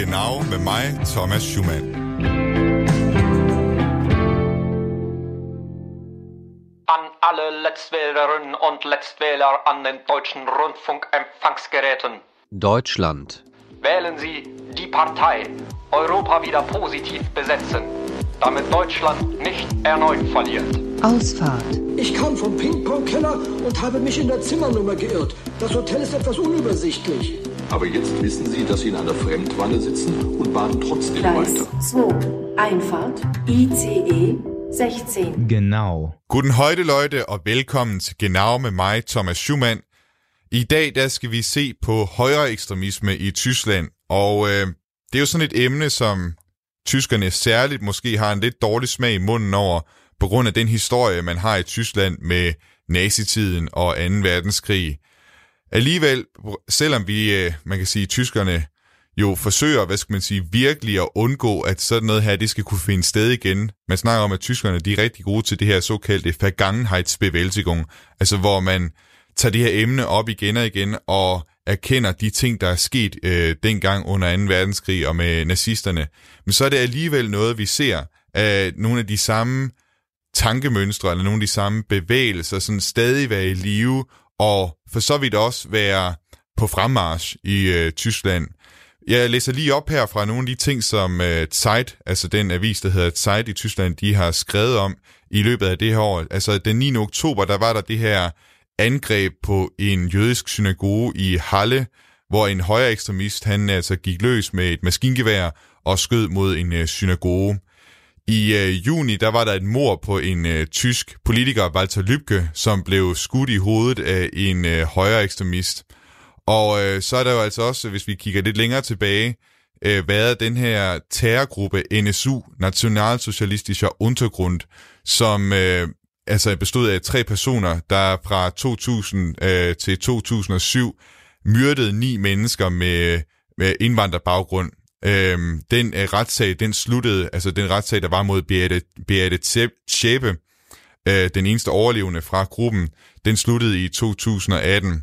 Genau med mig, Thomas Schumann. An alle Letztwählerinnen und Letztwähler an den deutschen Rundfunkempfangsgeräten. Deutschland. Wählen Sie die Partei Europa wieder positiv besetzen, damit Deutschland nicht erneut verliert. Ausfahrt. Ich kam vom Ping-Pong-Keller und habe mich in der Zimmernummer geirrt. Das Hotel ist etwas unübersichtlich. Aber jetzt wissen Sie, dass Sie in einer Fremdwanne sitzen und baden trotzdem Gleis weiter. 2. Einfahrt. ICE 16. Genau. Guten heute, Leute, og velkommen til Genau med mig, Thomas Schumann. I dag der skal vi se på højere ekstremisme i Tyskland, og øh, det er jo sådan et emne, som tyskerne særligt måske har en lidt dårlig smag i munden over, på grund af den historie, man har i Tyskland med nazitiden og 2. verdenskrig. Alligevel, selvom vi, øh, man kan sige, tyskerne jo forsøger, hvad skal man sige, virkelig at undgå, at sådan noget her, det skal kunne finde sted igen. Man snakker om, at tyskerne, de er rigtig gode til det her såkaldte Vergangenheitsbewältigung, altså hvor man tager det her emne op igen og igen, og erkender de ting, der er sket øh, dengang under 2. verdenskrig og med nazisterne. Men så er det alligevel noget, vi ser af nogle af de samme tankemønstre, eller nogle af de samme bevægelser, sådan stadig være i live, og for så vidt også være på fremmarsch i øh, Tyskland. Jeg læser lige op her fra nogle af de ting, som øh, Zeit, altså den avis, der hedder Zeit i Tyskland, de har skrevet om i løbet af det her år. Altså den 9. oktober, der var der det her angreb på en jødisk synagoge i Halle, hvor en højere ekstremist, han altså gik løs med et maskingevær og skød mod en øh, synagoge. I øh, juni, der var der et mord på en øh, tysk politiker, Walter Lübcke, som blev skudt i hovedet af en øh, højere ekstremist. Og øh, så er der jo altså også, hvis vi kigger lidt længere tilbage, øh, været den her terrorgruppe NSU, Nationalsocialistischer Untergrund, som øh, altså bestod af tre personer, der fra 2000 øh, til 2007 myrdede ni mennesker med, med indvandrerbaggrund. Øhm, den øh, retssag, den sluttede, altså den retssag, der var mod Beate, Beate Tjepe, øh, den eneste overlevende fra gruppen, den sluttede i 2018.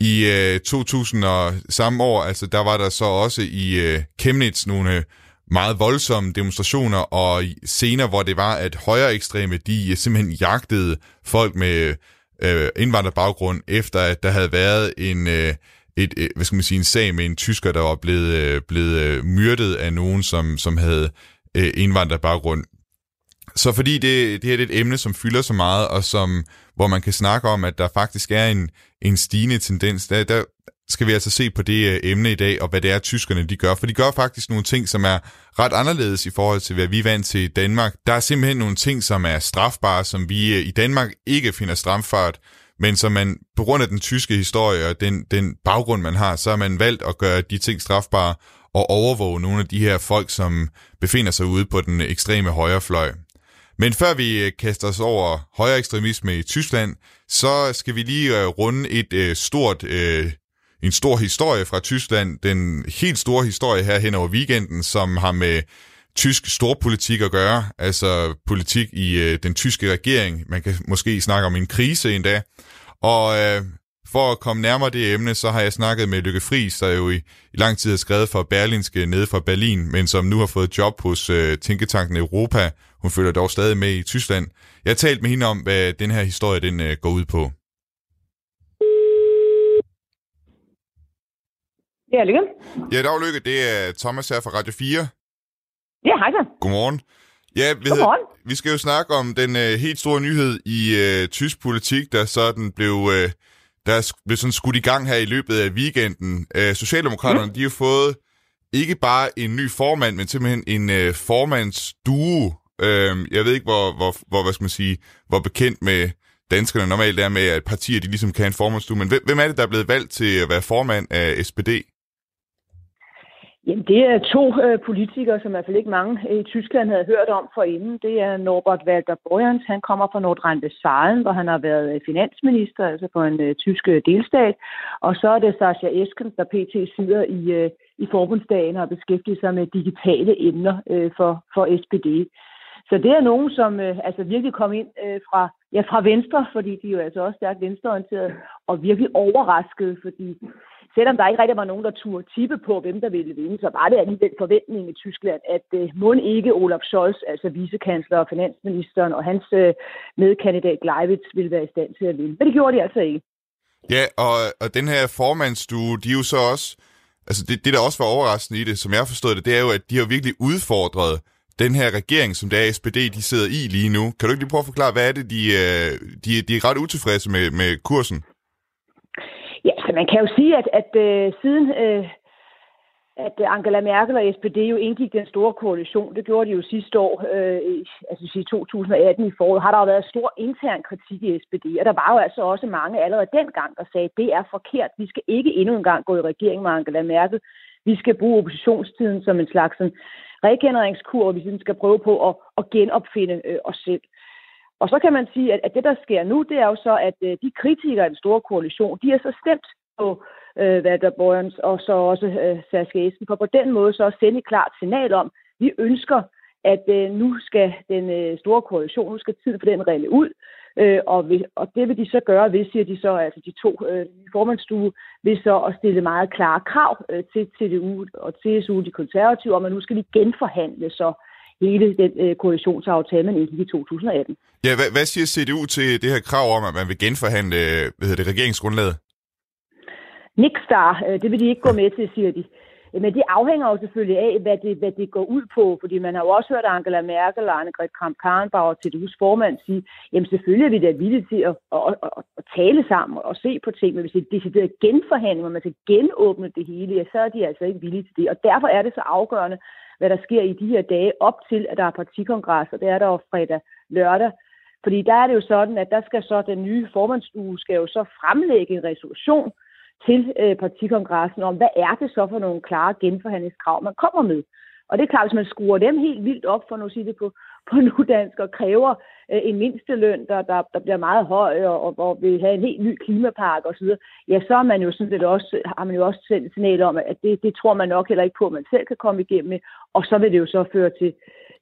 I øh, 2000 og samme år, altså der var der så også i øh, Chemnitz nogle øh, meget voldsomme demonstrationer og scener, hvor det var, at højere ekstreme, de øh, simpelthen jagtede folk med øh, indvandrerbaggrund, efter at der havde været en, øh, et, øh, hvad skal man sige, en sag med en tysker, der var blevet, øh, blevet øh, myrdet af nogen, som, som havde øh, indvandrerbaggrund. Så fordi det, det her er et emne, som fylder så meget, og som, hvor man kan snakke om, at der faktisk er en, en stigende tendens, der, der skal vi altså se på det øh, emne i dag, og hvad det er, tyskerne de gør. For de gør faktisk nogle ting, som er ret anderledes i forhold til, hvad vi er vant til i Danmark. Der er simpelthen nogle ting, som er strafbare, som vi øh, i Danmark ikke finder strafbart, men som man, på grund af den tyske historie og den, den baggrund, man har, så har man valgt at gøre de ting strafbare og overvåge nogle af de her folk, som befinder sig ude på den ekstreme højrefløj. Men før vi øh, kaster os over højere ekstremisme i Tyskland, så skal vi lige øh, runde et øh, stort, en stor historie fra Tyskland. Den helt store historie her hen over weekenden, som har med tysk storpolitik at gøre, altså politik i øh, den tyske regering. Man kan måske snakke om en krise endda. Og øh, for at komme nærmere det emne, så har jeg snakket med Lykke Friis, der jo i, i lang tid har skrevet for Berlinske nede fra Berlin, men som nu har fået job hos øh, Tænketanken Europa. Hun følger dog stadig med i Tyskland. Jeg har talt med hende om, hvad den her historie den øh, går ud på. Ja, Lykke. Ja, dag Lykke, det er Thomas her fra Radio 4. Ja, hej så. Godmorgen. Ja, vi, Godmorgen. vi skal jo snakke om den øh, helt store nyhed i øh, tysk politik, der sådan blev, øh, der blev sådan skudt i gang her i løbet af weekenden. Øh, Socialdemokraterne, mm. de har fået ikke bare en ny formand, men simpelthen en øh, formandsduo. Øh, jeg ved ikke, hvor, hvor, hvor, hvad skal man sige, hvor bekendt med danskerne normalt er med, at partier de ligesom kan have en formandsduo, men hvem er det, der er blevet valgt til at være formand af SPD? Jamen, det er to øh, politikere, som i hvert fald ikke mange øh, i Tyskland havde hørt om forinden. Det er Norbert Walter Borjans. Han kommer fra Nordrhein-Westfalen, hvor han har været øh, finansminister, altså på en øh, tysk øh, delstat. Og så er det Sascha Esken, der pt. sidder i, øh, i forbundsdagen og beskæftiger sig med digitale emner øh, for, for SPD. Så det er nogen, som øh, altså virkelig kom ind øh, fra, ja, fra venstre, fordi de er jo altså også stærkt venstreorienterede, og virkelig overrasket, fordi selvom der ikke rigtig var nogen, der turde tippe på, hvem der ville vinde, så var det alligevel forventning i Tyskland, at øh, må ikke Olaf Scholz, altså vicekansler og finansministeren og hans øh, medkandidat Gleiwitz, ville være i stand til at vinde. Men det gjorde de altså ikke. Ja, og, og den her formandsstue, de er jo så også... Altså det, det, der også var overraskende i det, som jeg forstod det, det er jo, at de har virkelig udfordret den her regering, som det er SPD, de sidder i lige nu. Kan du ikke lige prøve at forklare, hvad er det, de, øh, de, de er ret utilfredse med, med kursen? Altså man kan jo sige, at, at øh, siden øh, at Angela Merkel og SPD jo indgik den store koalition, det gjorde de jo sidste år, øh, i, altså i 2018 i foråret, har der jo været stor intern kritik i SPD, og der var jo altså også mange allerede dengang, der sagde, at det er forkert, vi skal ikke endnu en gang gå i regering med Angela Merkel, vi skal bruge oppositionstiden som en slags sådan, regenereringskur, og vi skal prøve på at, at genopfinde øh, os selv. Og så kan man sige, at, at det, der sker nu, det er jo så, at øh, de kritikere af den store koalition, de er så stemt på øh, Walter Borjans og så også øh, Saskia Esken, for på den måde så at sende et klart signal om, vi ønsker, at øh, nu skal den øh, store koalition, nu skal tiden for den rende ud, Øh, og, vil, og det vil de så gøre hvis siger de så, altså de to øh, formandsstue, vil så at stille meget klare krav øh, til CDU og CSU, de konservative, om at nu skal de genforhandle så hele den øh, koalitionsaftale, man indgik i 2018. Ja, hvad, hvad siger CDU til det her krav om, at man vil genforhandle øh, hvad hedder det, regeringsgrundlaget? Niks der. Øh, det vil de ikke gå med til, siger de. Men det afhænger jo selvfølgelig af, hvad det, hvad det går ud på, fordi man har jo også hørt Angela Merkel og Annegret Kramp-Karrenbauer til hus formand sige, jamen selvfølgelig er vi da villige til at, at, at, at, tale sammen og se på ting, men hvis det er decideret genforhandling, og man skal genåbne det hele, ja, så er de altså ikke villige til det. Og derfor er det så afgørende, hvad der sker i de her dage op til, at der er partikongres, og det er der jo fredag lørdag. Fordi der er det jo sådan, at der skal så den nye formandsuge skal jo så fremlægge en resolution, til øh, partikongressen om, hvad er det så for nogle klare genforhandlingskrav, man kommer med. Og det er klart, hvis man skruer dem helt vildt op, for nu at sige det på, på nudansk, og kræver øh, en mindsteløn, der, der, der bliver meget høj, og, og og vil have en helt ny klimapark osv., ja, så er man jo sådan lidt også, har man jo også sendt signal om, at det, det tror man nok heller ikke på, at man selv kan komme igennem med, og så vil det jo så føre til,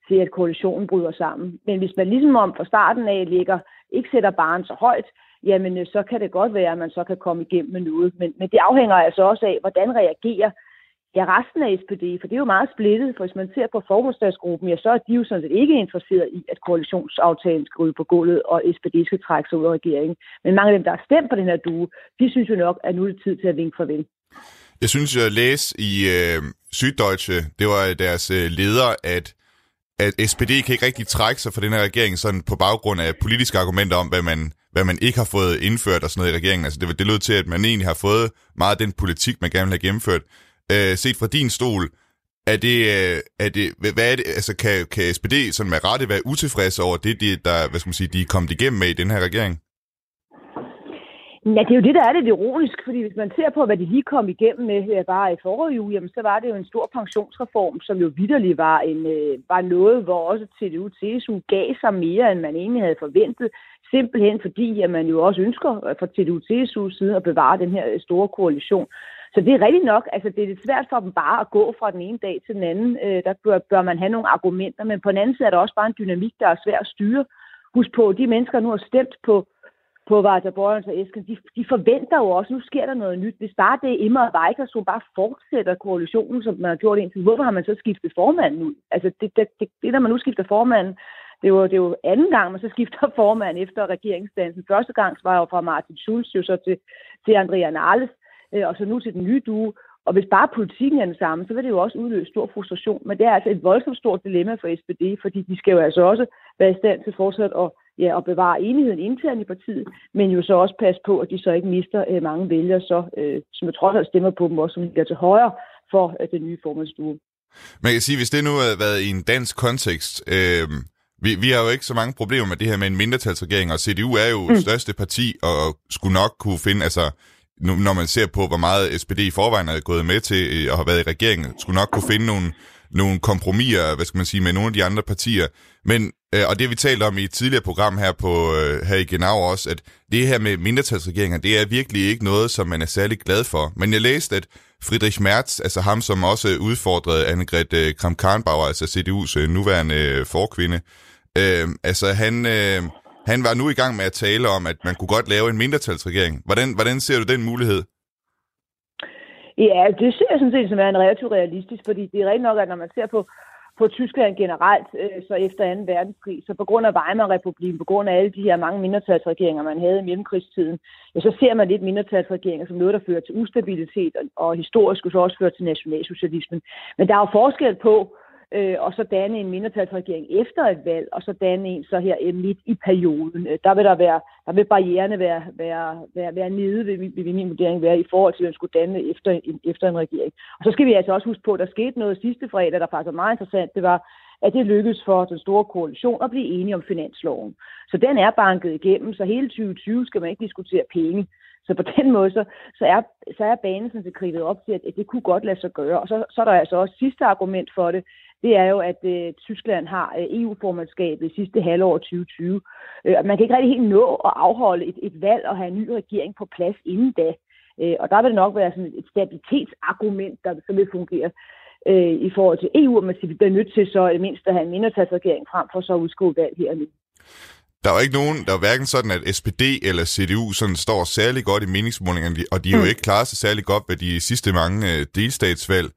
til at koalitionen bryder sammen. Men hvis man ligesom om fra starten af ligger, ikke sætter barn så højt, jamen øh, så kan det godt være, at man så kan komme igennem med noget. Men, men det afhænger altså også af, hvordan reagerer ja, resten af SPD, for det er jo meget splittet, for hvis man ser på formålsdagsgruppen, ja, så er de jo sådan set ikke interesseret i, at koalitionsaftalen skal ud på gulvet, og SPD skal trække sig ud af regeringen. Men mange af dem, der har stemt på den her due, de synes jo nok, at nu er det tid til at vinke farvel. Jeg synes, jeg læste i øh, Syddeutsche, det var deres øh, leder, at at SPD kan ikke rigtig trække sig fra den her regering sådan på baggrund af politiske argumenter om, hvad man, hvad man ikke har fået indført og sådan noget i regeringen. Altså det, det lød til, at man egentlig har fået meget af den politik, man gerne vil have gennemført. Øh, set fra din stol, er det, øh, er det, hvad er det, altså kan, kan SPD sådan med rette være utilfredse over det, de, der, hvad skal man sige, de er kommet igennem med i den her regering? Ja, det er jo det, der er lidt ironisk, fordi hvis man ser på, hvad de lige kom igennem med her bare i forrige uge, jamen, så var det jo en stor pensionsreform, som jo vidderlig var, en, øh, var noget, hvor også TDU TSU gav sig mere, end man egentlig havde forventet, simpelthen fordi, at man jo også ønsker fra TDU TSU side at bevare den her øh, store koalition. Så det er rigtigt nok, altså det er lidt svært for dem bare at gå fra den ene dag til den anden. Øh, der bør, bør man have nogle argumenter, men på den anden side er der også bare en dynamik, der er svær at styre. Husk på, de mennesker nu har stemt på på Walter Borgens og Esken, de, de forventer jo også, nu sker der noget nyt. Hvis bare det er Immer og Weicker, som bare fortsætter koalitionen, som man har gjort indtil, hvorfor har man så skiftet formanden ud? Altså det, det, det, det der man nu skifter formanden, det er, jo, det er jo anden gang, man så skifter formand efter regeringsdansen. Første gang var jo fra Martin Schulz jo så til, til Andrea Nahles, øh, og så nu til den nye due. Og hvis bare politikken er den samme, så vil det jo også udløse stor frustration. Men det er altså et voldsomt stort dilemma for SPD, fordi de skal jo altså også være i stand til fortsat at ja, at bevare enigheden internt i partiet, men jo så også passe på, at de så ikke mister øh, mange vælgere, så, øh, som jeg trods alt stemmer på dem også, som ligger til højre for øh, den nye formandsstue. Man kan sige, hvis det nu havde været i en dansk kontekst, øh, vi, vi har jo ikke så mange problemer med det her med en mindretalsregering, og CDU er jo mm. største parti, og skulle nok kunne finde, altså nu, når man ser på, hvor meget SPD i forvejen er gået med til øh, at have været i regeringen, skulle nok kunne finde nogle, nogle kompromiser, hvad skal man sige, med nogle af de andre partier. Men Øh, og det vi talte om i et tidligere program her, på, øh, her i Genau også, at det her med mindretalsregeringer, det er virkelig ikke noget, som man er særlig glad for. Men jeg læste, at Friedrich Merz, altså ham, som også udfordrede Annegret øh, Kramp-Karrenbauer, altså CDU's øh, nuværende øh, forkvinde, øh, altså han, øh, han var nu i gang med at tale om, at man kunne godt lave en mindretalsregering. Hvordan, hvordan ser du den mulighed? Ja, det ser jeg sådan set som er en relativt realistisk, fordi det er rigtig nok, at når man ser på, på Tyskland generelt, øh, så efter 2. verdenskrig, så på grund af Weimar-republiken, på grund af alle de her mange mindretalsregeringer, man havde i mellemkrigstiden, ja, så ser man lidt mindretalsregeringer som noget, der fører til ustabilitet, og, og historisk så også fører til nationalsocialismen. Men der er jo forskel på, øh, og så danne en mindretalsregering efter et valg, og så danne en så her øh, midt i perioden. Øh, der vil der være, der vil barriererne være, være, være, være nede, vil, vil, vil min vurdering være, i forhold til, at man skulle danne efter en, efter en regering. Og så skal vi altså også huske på, at der skete noget sidste fredag, der faktisk var meget interessant. Det var, at det lykkedes for den store koalition at blive enige om finansloven. Så den er banket igennem, så hele 2020 skal man ikke diskutere penge. Så på den måde, så, så, er, så er banen sådan set kridtet op til, at, at det kunne godt lade sig gøre. Og så, så er der altså også sidste argument for det, det er jo, at øh, Tyskland har øh, EU-formandskabet i sidste halvår 2020. Øh, man kan ikke rigtig helt nå at afholde et, et valg og have en ny regering på plads inden da. Øh, og der vil det nok være sådan et stabilitetsargument, der så vil fungere øh, i forhold til EU, at man bliver nødt til så i mindst at have en mindretalsregering frem for så at udskrive valg her nu. Der er jo ikke nogen, der er hverken sådan, at SPD eller CDU sådan står særlig godt i meningsmålingerne, og de er jo mm. ikke klaret sig særlig godt ved de sidste mange øh, delstatsvalg.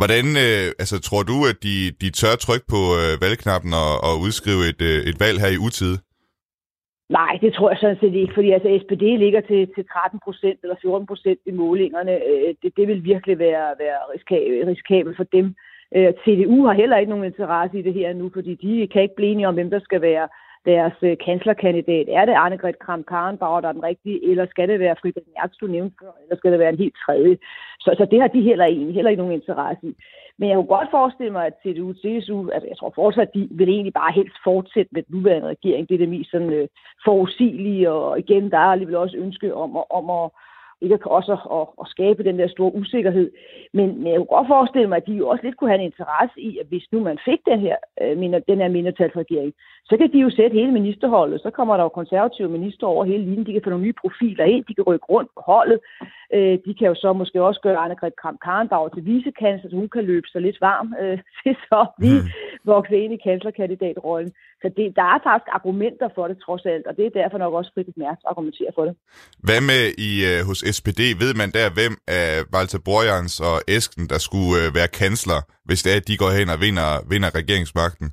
Hvordan øh, altså, tror du, at de, de tør trykke på øh, valgknappen og, og udskrive et, øh, et valg her i utide? Nej, det tror jeg sådan set ikke, fordi altså SPD ligger til, til 13 procent eller 14 procent i målingerne. Øh, det, det vil virkelig være, være risikabelt for dem. Øh, CDU har heller ikke nogen interesse i det her nu, fordi de kan ikke blive enige om, hvem der skal være deres øh, kanslerkandidat. Er det Annegret kram karrenbauer der er den rigtige, eller skal det være Friedrich Merz, du nævnte før, eller skal det være en helt tredje? Så, så det har de heller ikke, heller ikke nogen interesse i. Men jeg kunne godt forestille mig, at CDU, CSU, altså jeg tror fortsat, at de vil egentlig bare helst fortsætte med den nuværende regering. Det er det mest sådan, øh, forudsigelige, og igen, der er alligevel også ønske om, om at ikke også at, at, at skabe den der store usikkerhed. Men, men jeg kunne godt forestille mig, at de jo også lidt kunne have en interesse i, at hvis nu man fik den her, øh, den her mindretalsregering, så kan de jo sætte hele ministerholdet. Så kommer der jo konservative minister over hele linjen. De kan få nogle nye profiler ind. De kan rykke rundt på holdet. Øh, de kan jo så måske også gøre Annegret kram karrenbauer til vicekansler, så hun kan løbe sig lidt varm øh, til så vi mm. vokse ind i kanslerkandidatrollen. Så det, der er faktisk argumenter for det trods alt, og det er derfor nok også Friedrich Merz argumenterer for det. Hvad med i uh, hos SPD? Ved man der, hvem af Walter Borjans og Esken, der skulle uh, være kansler, hvis det er, at de går hen og vinder, vinder regeringsmagten?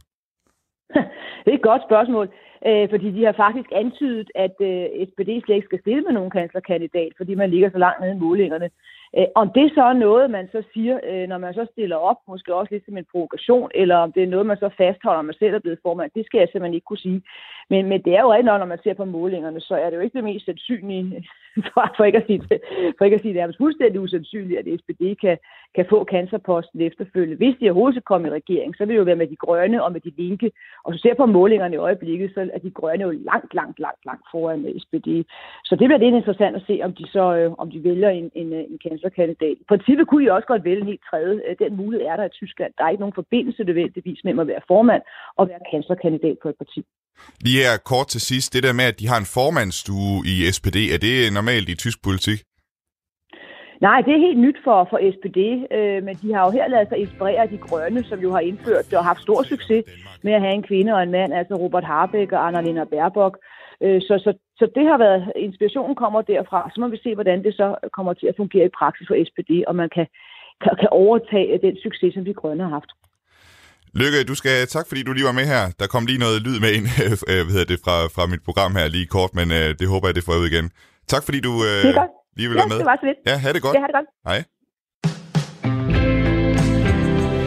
det er et godt spørgsmål, øh, fordi de har faktisk antydet, at øh, SPD slet ikke skal stille med nogen kanslerkandidat, fordi man ligger så langt nede i målingerne. Øh, om det så er noget, man så siger, øh, når man så stiller op, måske også lidt som en provokation, eller om det er noget, man så fastholder, når man selv er blevet formand, det skal jeg simpelthen ikke kunne sige. Men, men det er jo rigtig når man ser på målingerne, så er det jo ikke det mest sandsynlige, for, for, ikke, at sige, for ikke at sige det er fuldstændig usandsynligt, at SPD kan, kan få cancerposten efterfølgende. Hvis de overhovedet skal komme i regering, så vil det jo være med de grønne og med de linke. Og så ser på målingerne i øjeblikket, så er de grønne jo langt, langt, langt, langt foran SPD. Så det bliver lidt interessant at se, om de så øh, om de vælger en, en, en kanslerkandidat. I princippet kunne I også godt vælge en helt tredje. Øh, den mulighed er der i Tyskland. Der er ikke nogen forbindelse nødvendigvis mellem at være formand og være kanslerkandidat på et parti. Lige her kort til sidst, det der med, at de har en formandsstue i SPD, er det normalt i tysk politik? Nej, det er helt nyt for, for SPD, øh, men de har jo her lavet sig inspirere af de grønne, som jo har indført og haft stor succes med at have en kvinde og en mand, altså Robert Harbeck og Annalena Baerbock. Øh, så, så, så det har været, inspirationen kommer derfra, så må vi se, hvordan det så kommer til at fungere i praksis for SPD, og man kan, kan, kan overtage den succes, som de grønne har haft. Lykke, du skal tak, fordi du lige var med her. Der kom lige noget lyd med ind øh, hvad hedder det, fra, fra mit program her lige kort, men øh, det håber jeg, det får ud igen. Tak, fordi du øh, lige vil ja, være med. det var så lidt. Ja, ha' det godt. Ja, ha' det godt. Hej.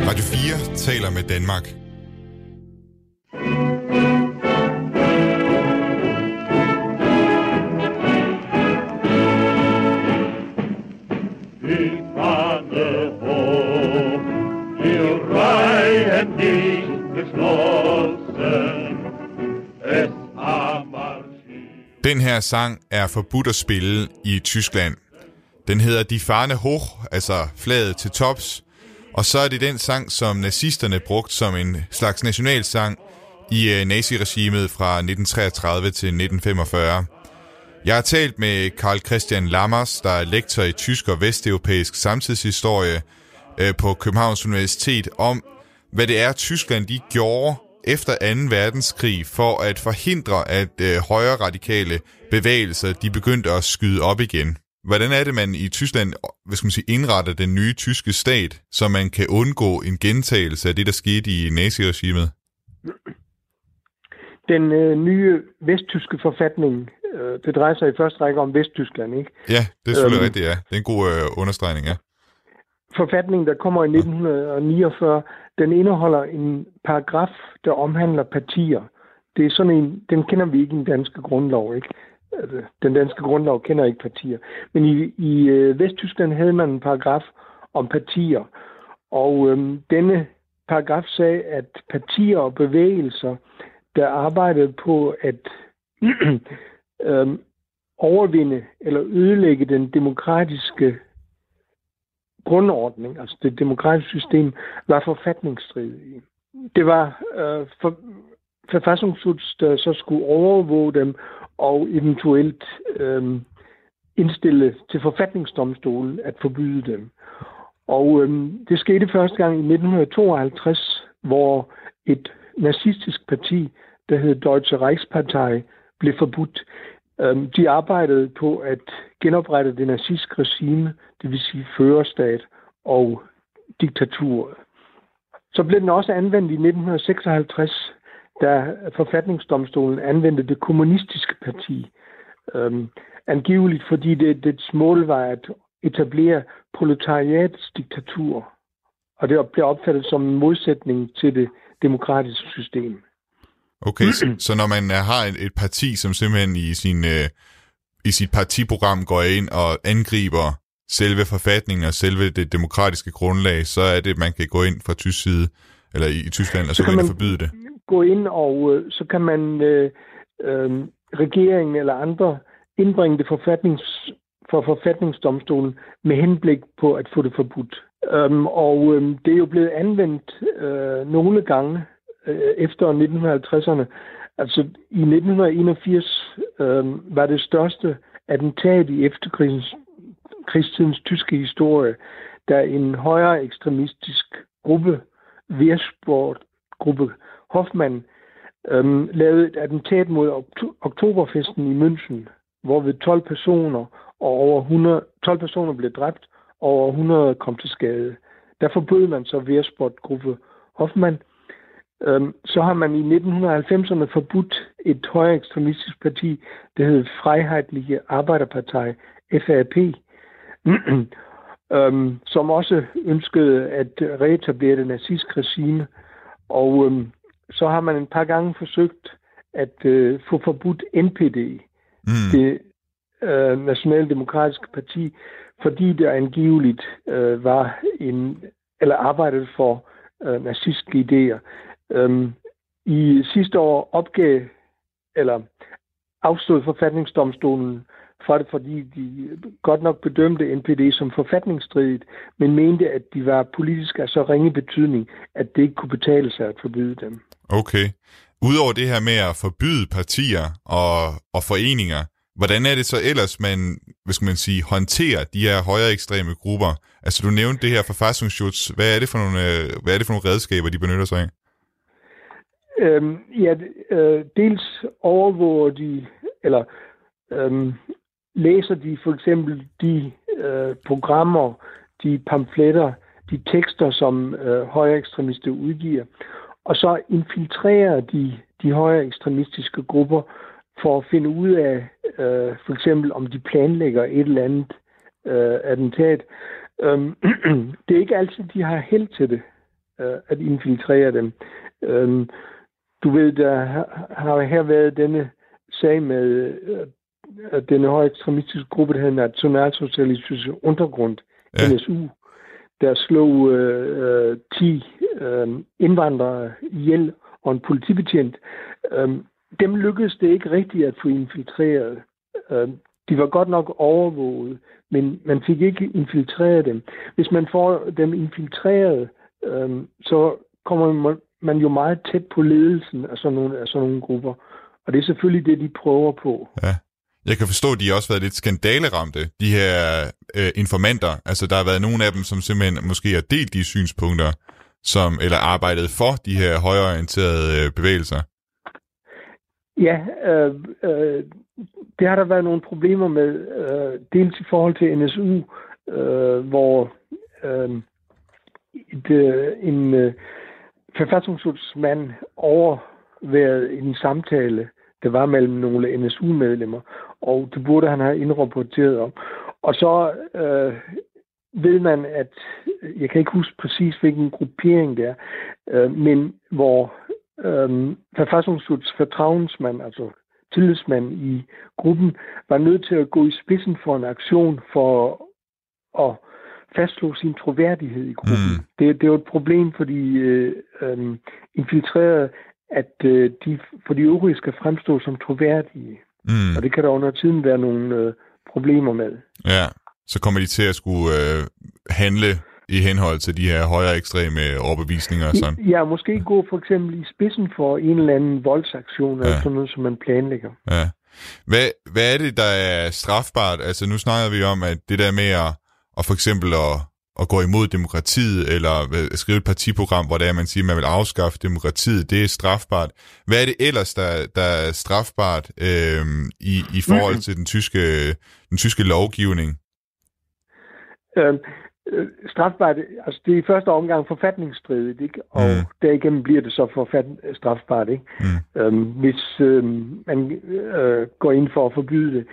Radio 4 taler med Danmark. Den her sang er forbudt at spille i Tyskland. Den hedder Die Fahne Hoch, altså flaget til tops. Og så er det den sang, som nazisterne brugte som en slags nationalsang i øh, naziregimet fra 1933 til 1945. Jeg har talt med Karl Christian Lammers, der er lektor i tysk og vesteuropæisk samtidshistorie øh, på Københavns Universitet, om hvad det er, Tyskland de gjorde efter 2. verdenskrig for at forhindre, at øh, højre radikale bevægelser de begyndte at skyde op igen. hvordan er det, man i Tyskland hvad skal man sige, indretter den nye tyske stat, så man kan undgå en gentagelse af det, der skete i naziregimet? Den øh, nye vesttyske forfatning, øh, det drejer sig i første række om Vesttyskland, ikke? Ja, det er selvfølgelig Øhm. rigtigt, ja. Det er en god øh, understregning, ja. Forfatningen, der kommer i 1949, den indeholder en paragraf, der omhandler partier. Det er sådan en, den kender vi ikke i den danske grundlov, ikke? Altså, Den danske grundlov kender ikke partier. Men i, i øh, Vesttyskland havde man en paragraf om partier. Og øhm, denne paragraf sagde, at partier og bevægelser, der arbejdede på at øhm, overvinde eller ødelægge den demokratiske grundordning, altså det demokratiske system, var forfatningsstridige. Det var øh, for, forfattningsschutz, der så skulle overvåge dem og eventuelt øh, indstille til forfatningsdomstolen at forbyde dem. Og øh, det skete første gang i 1952, hvor et nazistisk parti, der hed Deutsche Reichspartei, blev forbudt. Øhm, de arbejdede på at genoprette det nazistiske regime, det vil sige førerstat og diktatur. Så blev den også anvendt i 1956, da forfatningsdomstolen anvendte det kommunistiske parti. Øhm, angiveligt fordi det, dets mål var at etablere proletariatets diktatur. Og det blev opfattet som en modsætning til det demokratiske system. Okay, så, så når man øh, har et, et parti, som simpelthen i, sin, øh, i sit partiprogram går ind og angriber selve forfatningen og selve det demokratiske grundlag, så er det, man kan gå ind fra tysk side, eller i, i Tyskland, og så, Så man man- forbyde det. gå ind, og øh, så kan man øh, øh, regeringen eller andre indbringe det forfatnings, for forfatningsdomstolen med henblik på at få det forbudt. Øhm, og øhm, det er jo blevet anvendt øh, nogle gange øh, efter 1950'erne. Altså i 1981 øh, var det største attentat i efterkrigstidens krigstidens tyske historie, da en højere ekstremistisk gruppe, Wehrsport-gruppe Hoffmann, øhm, lavede et attentat mod oktoberfesten i München, hvor ved 12 personer og over 100, 12 personer blev dræbt, og over 100 kom til skade. Der forbød man så Wehrsport-gruppe Hoffmann. Øhm, så har man i 1990'erne forbudt et højere ekstremistisk parti, der hed Freiheitliche Arbejderpartei, FAP, øhm, som også ønskede at reetablere det nazistiske regime. Og øhm, så har man en par gange forsøgt at øh, få forbudt NPD, Mm. det øh, Nationaldemokratiske Parti, fordi det angiveligt øh, var en, eller arbejdede for øh, nazistiske idéer. Øhm, I sidste år opgav, eller afstod forfatningsdomstolen fra det, fordi de godt nok bedømte NPD som forfatningsstridigt, men mente, at de var politisk af så ringe betydning, at det ikke kunne betale sig at forbyde dem. Okay. Udover det her med at forbyde partier og, og foreninger, hvordan er det så ellers, man, hvad skal man sige, håndterer de her højere ekstreme grupper? Altså, du nævnte det her forfassungsschutz. Hvad er det for nogle, øh, hvad er det for nogle redskaber, de benytter sig af? Øhm, ja, øh, dels overvåger de, eller øhm, læser de for eksempel de øh, programmer, de pamfletter, de tekster, som øh, højere ekstremister udgiver, og så infiltrerer de de højere ekstremistiske grupper for at finde ud af, øh, for eksempel om de planlægger et eller andet øh, attentat. Øhm, det er ikke altid, de har held til det, øh, at infiltrere dem. Øhm, du ved, der har- her været denne sag med øh, denne høje ekstremistiske gruppe, der hedder Nationalsocialistisk Undergrund, Ja. ja. NSU, der slog øh, øh, 10 øh, indvandrere ihjel og en politibetjent. Øh, dem lykkedes det ikke rigtigt at få infiltreret. Øh, de var godt nok overvåget, men man fik ikke infiltreret dem. Hvis man får dem infiltreret, øh, så kommer man- man jo meget tæt på ledelsen af sådan nogle, af sådan nogle grupper. Og det er selvfølgelig det, de prøver på. Ja. Jeg kan forstå, at de har også været lidt skandaleramte, de her øh, informanter. Altså, der har været nogle af dem, som simpelthen måske har delt de synspunkter, som, eller arbejdet for de her højorienterede øh, bevægelser. Ja, øh, øh, det har der været nogle problemer med, øh, dels i forhold til NSU, øh, hvor øh, et, øh, en øh, forfatningsudsmand overværede en samtale, der var mellem nogle NSU-medlemmer, og det burde han have indrapporteret om. Og så øh, ved man, at jeg kan ikke huske præcis, hvilken gruppering det er, øh, men hvor øh, forfatningsuds fortravnsmand, altså tillidsmand i gruppen, var nødt til at gå i spidsen for en aktion for at fastslå sin troværdighed i gruppen. Mm. Det, det er jo et problem for de øh, øh, infiltrerede, at øh, de for de øvrige skal fremstå som troværdige. Mm. Og det kan der under tiden være nogle øh, problemer med. Ja, så kommer de til at skulle øh, handle i henhold til de her højere ekstreme overbevisninger og sådan. Ja, måske gå for eksempel i spidsen for en eller anden voldsaktion, ja. eller sådan noget, som man planlægger. Ja. Hvad, hvad er det, der er strafbart? Altså, nu snakker vi om, at det der med at, at for eksempel at, at gå imod demokratiet, eller skrive et partiprogram, hvor det er, man siger, at man vil afskaffe demokratiet, det er strafbart. Hvad er det ellers, der, der er strafbart øh, i, i forhold til den tyske, den tyske lovgivning? Øh, øh, strafbart, altså det er i første omgang forfatningsstridigt, ikke? og mm. derigennem bliver det så forfat, strafbart, ikke? Mm. Øhm, hvis øhm, man øh, går ind for at forbyde det.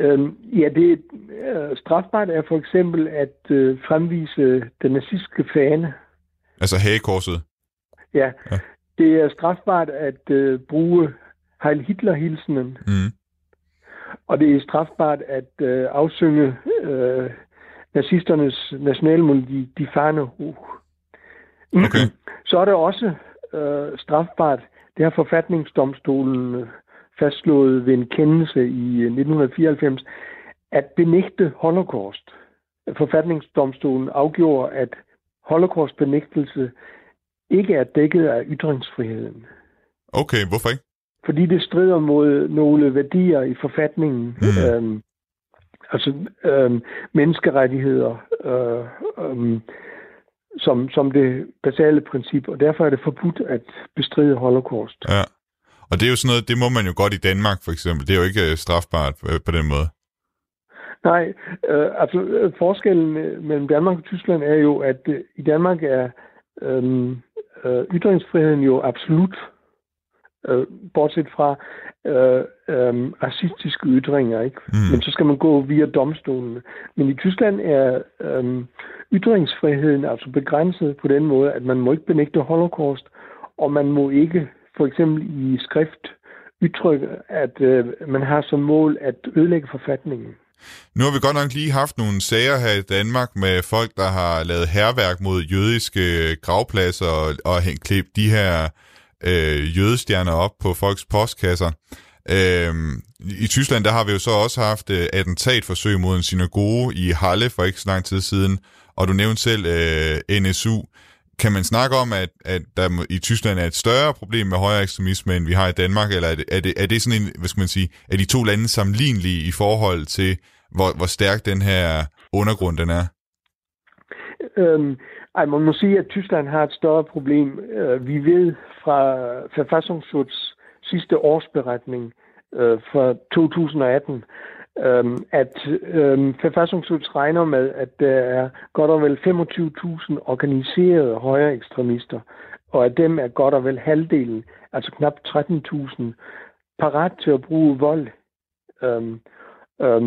Øhm, ja, det øh, strafbart er for eksempel at øh, fremvise den nazistiske fane. Altså hagekorset? Ja, ja. det er strafbart at øh, bruge Heil Hitler-hilsenen. Mm. Og det er strafbart at øh, afsynge øh, nazisternes nationalmelodi, De Fane Okay. Så er det også øh, strafbart, det har forfatningsdomstolen øh, fastslået ved en kendelse i 1994, øh, at benægte holocaust. Forfatningsdomstolen afgjorde, at holocaust-benægtelse ikke er dækket af ytringsfriheden. Okay, hvorfor ikke? Fordi det strider mod nogle værdier i forfatningen. Mm. Øhm, altså øh, menneskerettigheder øh, øh, som, som det basale princip, og derfor er det forbudt at bestride holocaust. Ja, og det er jo sådan noget, det må man jo godt i Danmark for eksempel. Det er jo ikke øh, strafbart øh, på den måde. Nej, øh, altså øh, forskellen mellem Danmark og Tyskland er jo, at øh, i Danmark er øh, øh, ytringsfriheden jo absolut øh, bortset fra øh, øh, racistiske ytringer, ikke? Mm. Men så skal man gå via domstolene. Men i Tyskland er øh, ytringsfriheden altså begrænset på den måde, at man må ikke benægte holocaust, og man må ikke for eksempel i skrift udtrykke, at øh, man har som mål at ødelægge forfatningen. Nu har vi godt nok lige haft nogle sager her i Danmark med folk, der har lavet herværk mod jødiske gravpladser og, og hængt de her øh, Øh, jødestjerner op på folks postkasser. Øh, I Tyskland der har vi jo så også haft øh, attentatforsøg mod en synagoge i Halle for ikke så lang tid siden, og du nævnte selv øh, NSU. Kan man snakke om, at, at der i Tyskland er et større problem med højere ekstremisme, end vi har i Danmark, eller er det, er det, er det sådan en, hvad skal man sige, er de to lande sammenlignelige i forhold til, hvor, hvor stærk den her undergrund den er? Øhm, ej, man må sige, at Tyskland har et større problem. Øh, vi ved fra Verfassungsschutz sidste årsberetning øh, fra 2018, øh, at øh, Verfassungsschutz regner med, at der er godt og vel 25.000 organiserede højre ekstremister, og af dem er godt og vel halvdelen, altså knap 13.000, parat til at bruge vold øh, øh,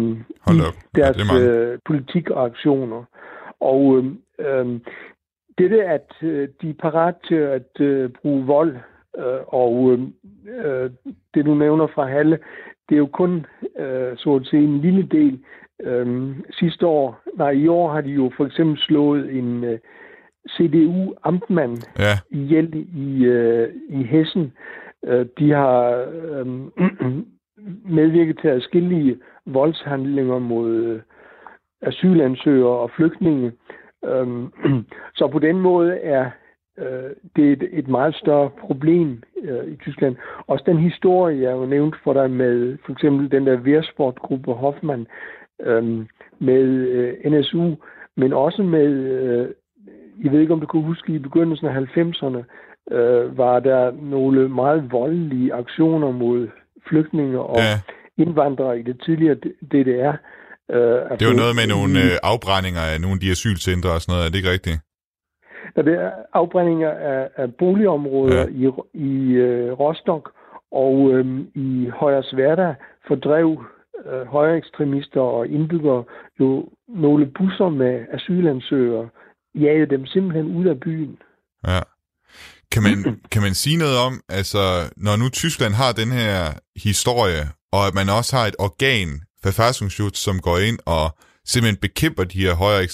i deres øh, politik og aktioner. Og øh, dette, at øh, de er parat til at øh, bruge vold, øh, og øh, det du nævner fra Halle, det er jo kun øh, så at sige en lille del. Øh, sidste år, nej i år har de jo for eksempel slået en øh, CDU-amtmand ja. ihjel i, øh, i Hessen. Øh, de har øh, medvirket til at skille voldshandlinger mod øh, asylansøgere og flygtninge. Øhm, så på den måde er øh, det et, et meget større problem øh, i Tyskland. Også den historie, jeg har nævnt for dig med for eksempel den der Wehrsportgruppe Hoffmann øh, med øh, NSU, men også med, øh, jeg ved ikke om du kan huske, i begyndelsen af 90'erne øh, var der nogle meget voldelige aktioner mod flygtninge og ja. indvandrere i det tidligere DDR. Øh, det var noget med nogle øh, afbrændinger af nogle af de asylcentre og sådan noget, er det ikke rigtigt? Ja, det er afbrændinger af, af boligområder ja. i, i øh, Rostock og øh, i Højersværda fordrev øh, højre ekstremister og indbyggere jo nogle busser med asylansøgere, jagede dem simpelthen ud af byen. Ja. Kan man, kan man sige noget om, altså, når nu Tyskland har den her historie, og at man også har et organ, Verfassungsschutz, som går ind og simpelthen bekæmper de her højere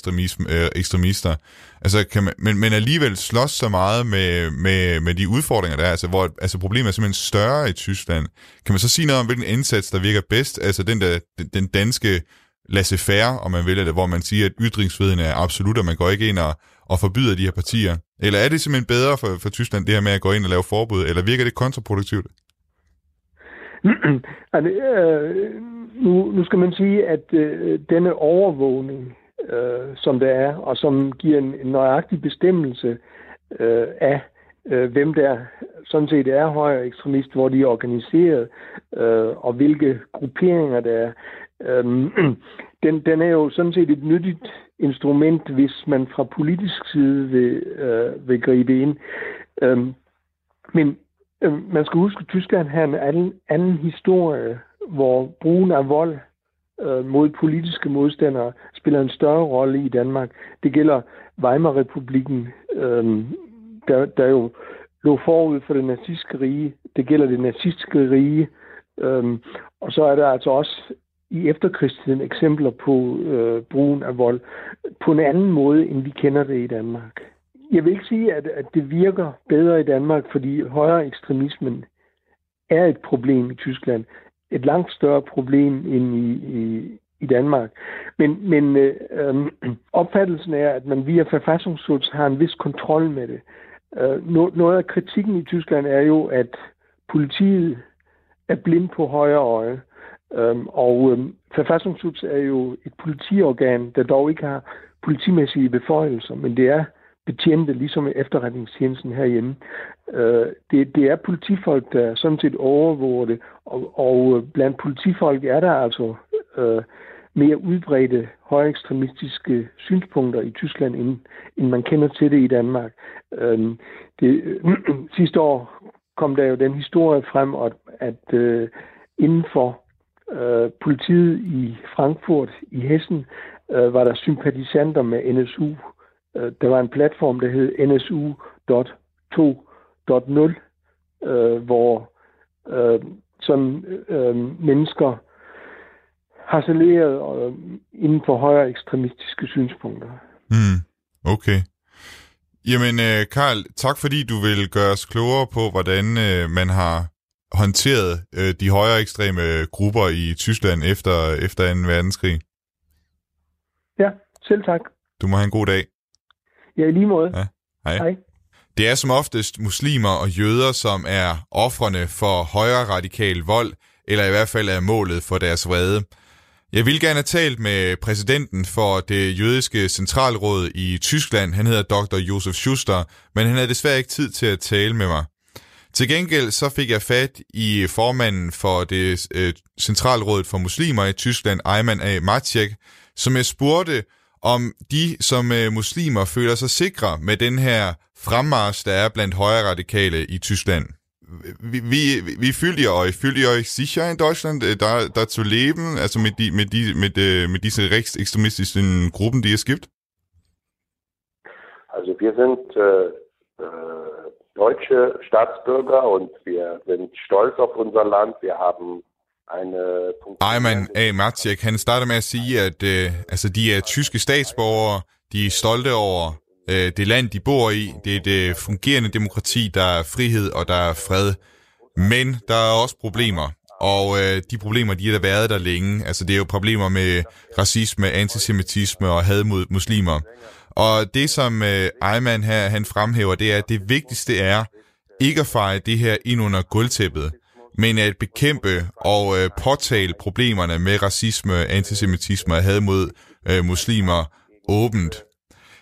øh, ekstremister, altså kan man, men, men alligevel slås så meget med, med, med de udfordringer, der er, altså, hvor altså, problemet er simpelthen større i Tyskland. Kan man så sige noget om, hvilken indsats, der virker bedst? Altså den, der, den danske laissez-faire, om man vil det, hvor man siger, at ytringsfriheden er absolut, og man går ikke ind og, og forbyder de her partier. Eller er det simpelthen bedre for, for Tyskland, det her med at gå ind og lave forbud, eller virker det kontraproduktivt? altså, øh, nu, nu skal man sige, at øh, denne overvågning, øh, som der er, og som giver en, en nøjagtig bestemmelse øh, af, øh, hvem der sådan set er højere ekstremist, hvor de er organiseret, øh, og hvilke grupperinger der er, øh, den, den er jo sådan set et nyttigt instrument, hvis man fra politisk side vil, øh, vil gribe ind. Øh, men øh, man skal huske, at Tyskland har en anden, anden historie, hvor brugen af vold øh, mod politiske modstandere spiller en større rolle i Danmark. Det gælder Weimar-republiken, øh, der, der jo lå forud for det nazistiske rige. Det gælder det nazistiske rige. Øh, og så er der altså også i efterkrigstiden eksempler på øh, brugen af vold på en anden måde, end vi kender det i Danmark. Jeg vil ikke sige, at, at det virker bedre i Danmark, fordi højere ekstremismen er et problem i Tyskland. Et langt større problem end i, i, i Danmark. Men, men øh, øh, opfattelsen er, at man via forfassungsschutz har en vis kontrol med det. Øh, noget af kritikken i Tyskland er jo, at politiet er blind på højre øje. Øhm, og øhm, Verfassungsschutz er jo et politiorgan, der dog ikke har politimæssige beføjelser, men det er betjente, ligesom efterretningstjenesten herhjemme. Øh, det, det er politifolk, der sådan set overvåger det, og, og øh, blandt politifolk er der altså øh, mere udbredte højekstremistiske synspunkter i Tyskland, end, end man kender til det i Danmark. Øh, det, øh, sidste år kom der jo den historie frem, at, at øh, inden for øh, politiet i Frankfurt i Hessen øh, var der sympatisanter med NSU. Øh, der var en platform, der hed NSU.2.0, øh, hvor øh, sådan øh, mennesker harceleret øh, inden for højere ekstremistiske synspunkter. Mm, okay. Jamen, øh, Karl, tak fordi du vil gøre os klogere på, hvordan øh, man har håndteret øh, de højere ekstreme grupper i Tyskland efter, efter 2. verdenskrig. Ja, selv tak. Du må have en god dag. Ja, i lige måde. Ja, hej. hej. Det er som oftest muslimer og jøder, som er offrene for højere radikal vold, eller i hvert fald er målet for deres vrede. Jeg vil gerne have talt med præsidenten for det jødiske centralråd i Tyskland. Han hedder Dr. Josef Schuster, men han havde desværre ikke tid til at tale med mig. Til gengæld så fik jeg fat i formanden for det øh, centralrådet for muslimer i Tyskland, Ayman A. Maciek, som jeg spurgte, om de som øh, muslimer føler sig sikre med den her fremmars, der er blandt højre radikale i Tyskland. Wie, wie, wie fühlt ihr euch? Fühlt ihr euch sicher in Deutschland, äh, da, da zu leben, also mit, die, mit, die, mit, äh, mit diesen rechtsextremistischen Gruppen, die es gibt? Also wir sind äh, deutsche Staatsbürger und wir sind stolz auf unser Land. Wir haben eine... Ayman A. Maciek, han starter med at sige, at øh, altså, de er tyske statsborgere, de er stolte over øh, det land, de bor i. Det er et øh, fungerende demokrati, der er frihed og der er fred. Men der er også problemer, og øh, de problemer, de har været der længe. Altså, det er jo problemer med racisme, antisemitisme og had mod muslimer. Og det, som øh, Ayman her han fremhæver, det er, at det vigtigste er ikke at feje det her ind under gulvtæppet, men at bekæmpe og øh, påtale problemerne med racisme, antisemitisme og had mod øh, muslimer åbent.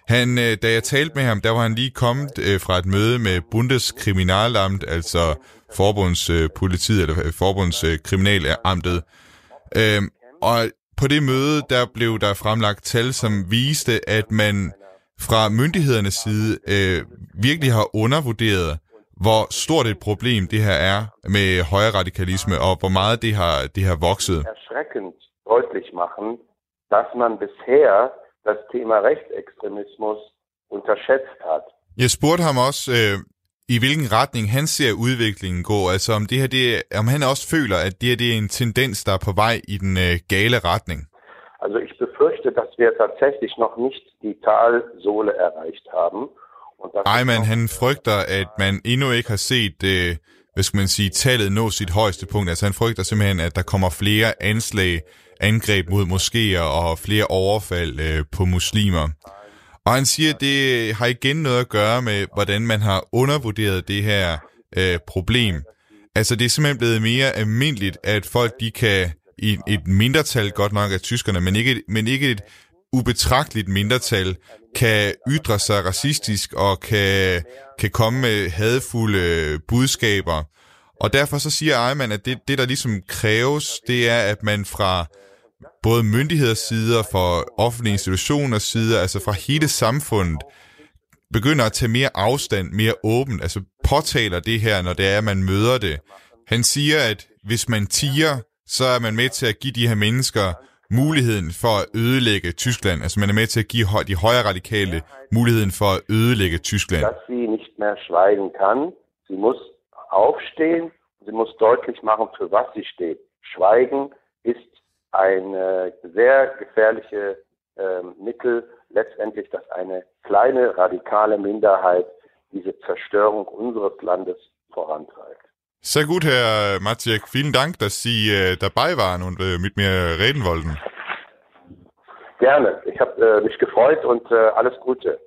Han, øh, da jeg talte med ham, der var han lige kommet øh, fra et møde med Bundeskriminalamt, altså forbundspolitiet, øh, eller øh, forbundskriminalamtet, øh, Øhm, og på det møde, der blev der fremlagt tal, som viste, at man fra myndighedernes side øh, virkelig har undervurderet, hvor stort et problem det her er med højre radikalisme, og hvor meget det har, det har vokset. Erschreckend deutlich machen, dass man bisher das Thema Rechtsextremismus unterschätzt hat. Jeg spurgte ham også, øh, i hvilken retning han ser udviklingen gå, altså om, det her, det, om han også føler, at det her det er en tendens, der er på vej i den øh, gale retning. Also ich befürchte, dass wir tatsächlich noch nicht die Talsohle erreicht haben. Dass Eimann, han frygter, at man endnu ikke har set, øh, hvad skal man sige, tallet nå sit højeste punkt. Altså han frygter simpelthen, at der kommer flere anslag, angreb mod moskéer og flere overfald øh, på muslimer. Og han siger, at det har igen noget at gøre med, hvordan man har undervurderet det her øh, problem. Altså det er simpelthen blevet mere almindeligt, at folk de kan, i et mindretal godt nok af tyskerne, men ikke, men ikke et ubetragteligt mindretal, kan ytre sig racistisk og kan, kan komme med hadfulde budskaber. Og derfor så siger Ejman, at det, det, der ligesom kræves, det er, at man fra både myndigheders sider, for offentlige institutioners side, altså fra hele samfundet, begynder at tage mere afstand, mere åbent, altså påtaler det her, når det er, at man møder det. Han siger, at hvis man tiger, så er man med til at give de her mennesker muligheden for at ødelægge Tyskland. Altså man er med til at give de højre radikale muligheden for at ødelægge Tyskland. Dass sie nicht mehr schweigen kann. Sie muss aufstehen. Sie muss deutlich machen, für was sie steht. Schweigen ist ein äh, sehr gefährliche äh, Mittel, letztendlich, dass eine kleine radikale Minderheit diese Zerstörung unseres Landes vorantreibt. Sehr gut, Herr Maciek. Vielen Dank, dass Sie äh, dabei waren und äh, mit mir reden wollten. Gerne. Ich habe äh, mich gefreut und alles Gute.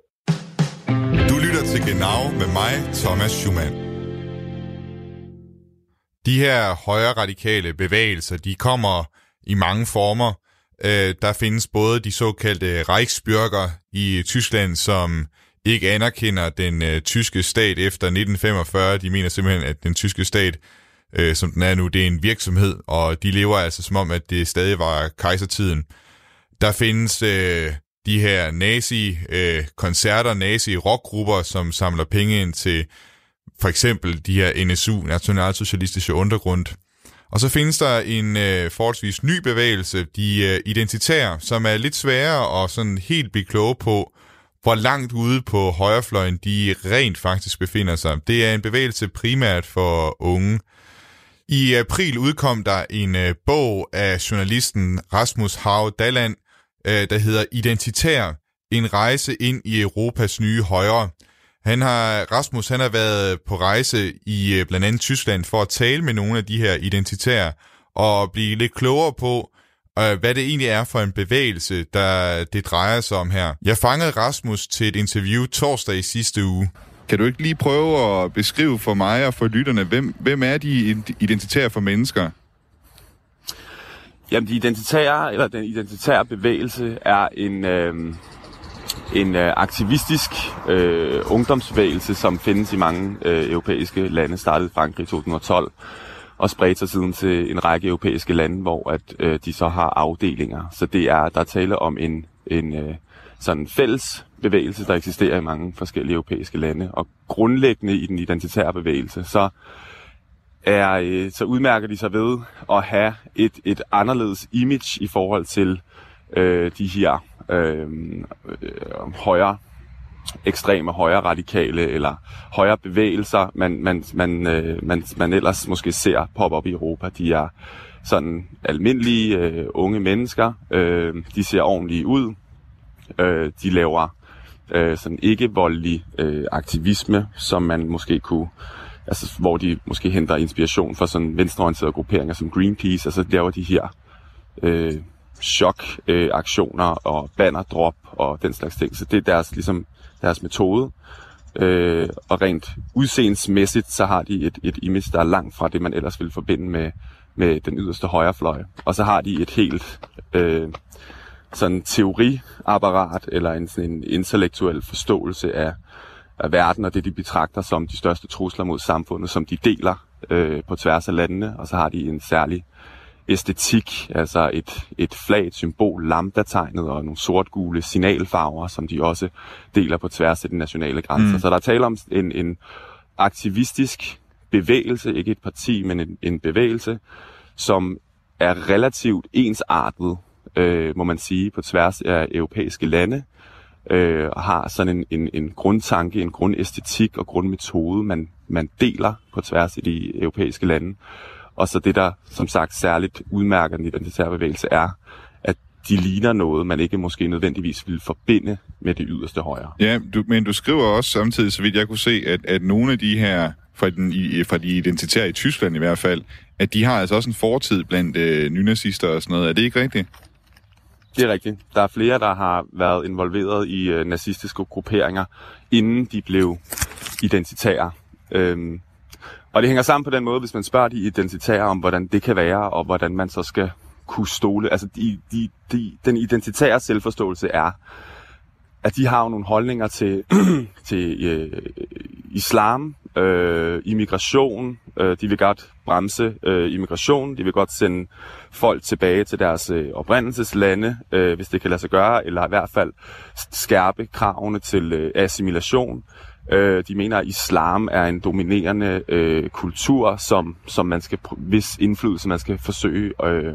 Du lytter til Genau med mig, Thomas Schumann. De her højre radikale bevægelser, de kommer i mange former. Øh, der findes både de såkaldte Reichsbürger i Tyskland, som ikke anerkender den øh, tyske stat efter 1945. De mener simpelthen, at den tyske stat, øh, som den er nu, det er en virksomhed, og de lever altså som om, at det stadig var kejsertiden. Der findes øh, de her nazi-koncerter, øh, nazi-rockgrupper, som samler penge ind til for eksempel de her NSU, Nationalsocialistische Undergrund. Og så findes der en øh, forholdsvis ny bevægelse, de øh, identitære, som er lidt sværere at sådan helt blive kloge på, hvor langt ude på højrefløjen de rent faktisk befinder sig. Det er en bevægelse primært for unge. I april udkom der en øh, bog af journalisten Rasmus Hav Dalland, øh, der hedder Identitær, en rejse ind i Europas nye højre. Han har, Rasmus han har været på rejse i øh, blandt andet Tyskland for at tale med nogle af de her identitære og blive lidt klogere på, øh, hvad det egentlig er for en bevægelse, der det drejer sig om her. Jeg fangede Rasmus til et interview torsdag i sidste uge. Kan du ikke lige prøve at beskrive for mig og for lytterne, hvem, hvem er de identitære for mennesker? Jamen, de identitære, eller den identitære bevægelse er en, øh, en øh, aktivistisk øh, ungdomsbevægelse, som findes i mange øh, europæiske lande, startede i Frankrig i 2012 og spredt sig siden til en række europæiske lande, hvor at øh, de så har afdelinger. Så det er der er tale om en, en øh, sådan fælles bevægelse, der eksisterer i mange forskellige europæiske lande. Og grundlæggende i den identitære bevægelse, så er, øh, så udmærker de sig ved at have et, et anderledes image i forhold til øh, de her øh, øh, højere ekstreme højre radikale eller højre bevægelser, man, man, man, øh, man, man ellers måske ser poppe op i Europa. De er sådan almindelige øh, unge mennesker. Øh, de ser ordentlige ud. Øh, de laver øh, sådan ikke voldelig øh, aktivisme, som man måske kunne altså, hvor de måske henter inspiration fra sådan venstreorienterede grupperinger som Greenpeace, og så laver de her øh, chok-aktioner øh, og bannerdrop og den slags ting. Så det er deres, ligesom, deres metode. Øh, og rent udseendsmæssigt, så har de et, et image, der er langt fra det, man ellers ville forbinde med, med den yderste højrefløj. Og så har de et helt øh, sådan teoriapparat, eller en, sådan en intellektuel forståelse af, af verden, og det de betragter som de største trusler mod samfundet, som de deler øh, på tværs af landene, og så har de en særlig æstetik, altså et, et flag, et symbol, lambda-tegnet og nogle sort-gule signalfarver, som de også deler på tværs af de nationale grænser. Mm. Så der er tale om en, en aktivistisk bevægelse, ikke et parti, men en, en bevægelse, som er relativt ensartet, øh, må man sige, på tværs af europæiske lande, øh, og har sådan en, en, en grundtanke, en grundæstetik og grundmetode, man, man deler på tværs af de europæiske lande. Og så det, der som sagt særligt udmærker den identitære bevægelse, er, at de ligner noget, man ikke måske nødvendigvis vil forbinde med det yderste højre. Ja, du, men du skriver også samtidig, så vidt jeg kunne se, at, at nogle af de her, fra, den, i, fra de identitære i Tyskland i hvert fald, at de har altså også en fortid blandt øh, nynazister og sådan noget. Er det ikke rigtigt? Det er rigtigt. Der er flere, der har været involveret i øh, nazistiske grupperinger, inden de blev identitære. Øhm, og det hænger sammen på den måde, hvis man spørger de identitære om, hvordan det kan være, og hvordan man så skal kunne stole. Altså, de, de, de, den identitære selvforståelse er, at de har jo nogle holdninger til, til øh, islam, øh, immigration. Øh, de vil godt bremse øh, immigration. De vil godt sende folk tilbage til deres øh, oprindelseslande, øh, hvis det kan lade sig gøre, eller i hvert fald skærpe kravene til øh, assimilation. Øh, de mener, at islam er en dominerende øh, kultur, som, som man skal, hvis indflydelse man skal forsøge øh,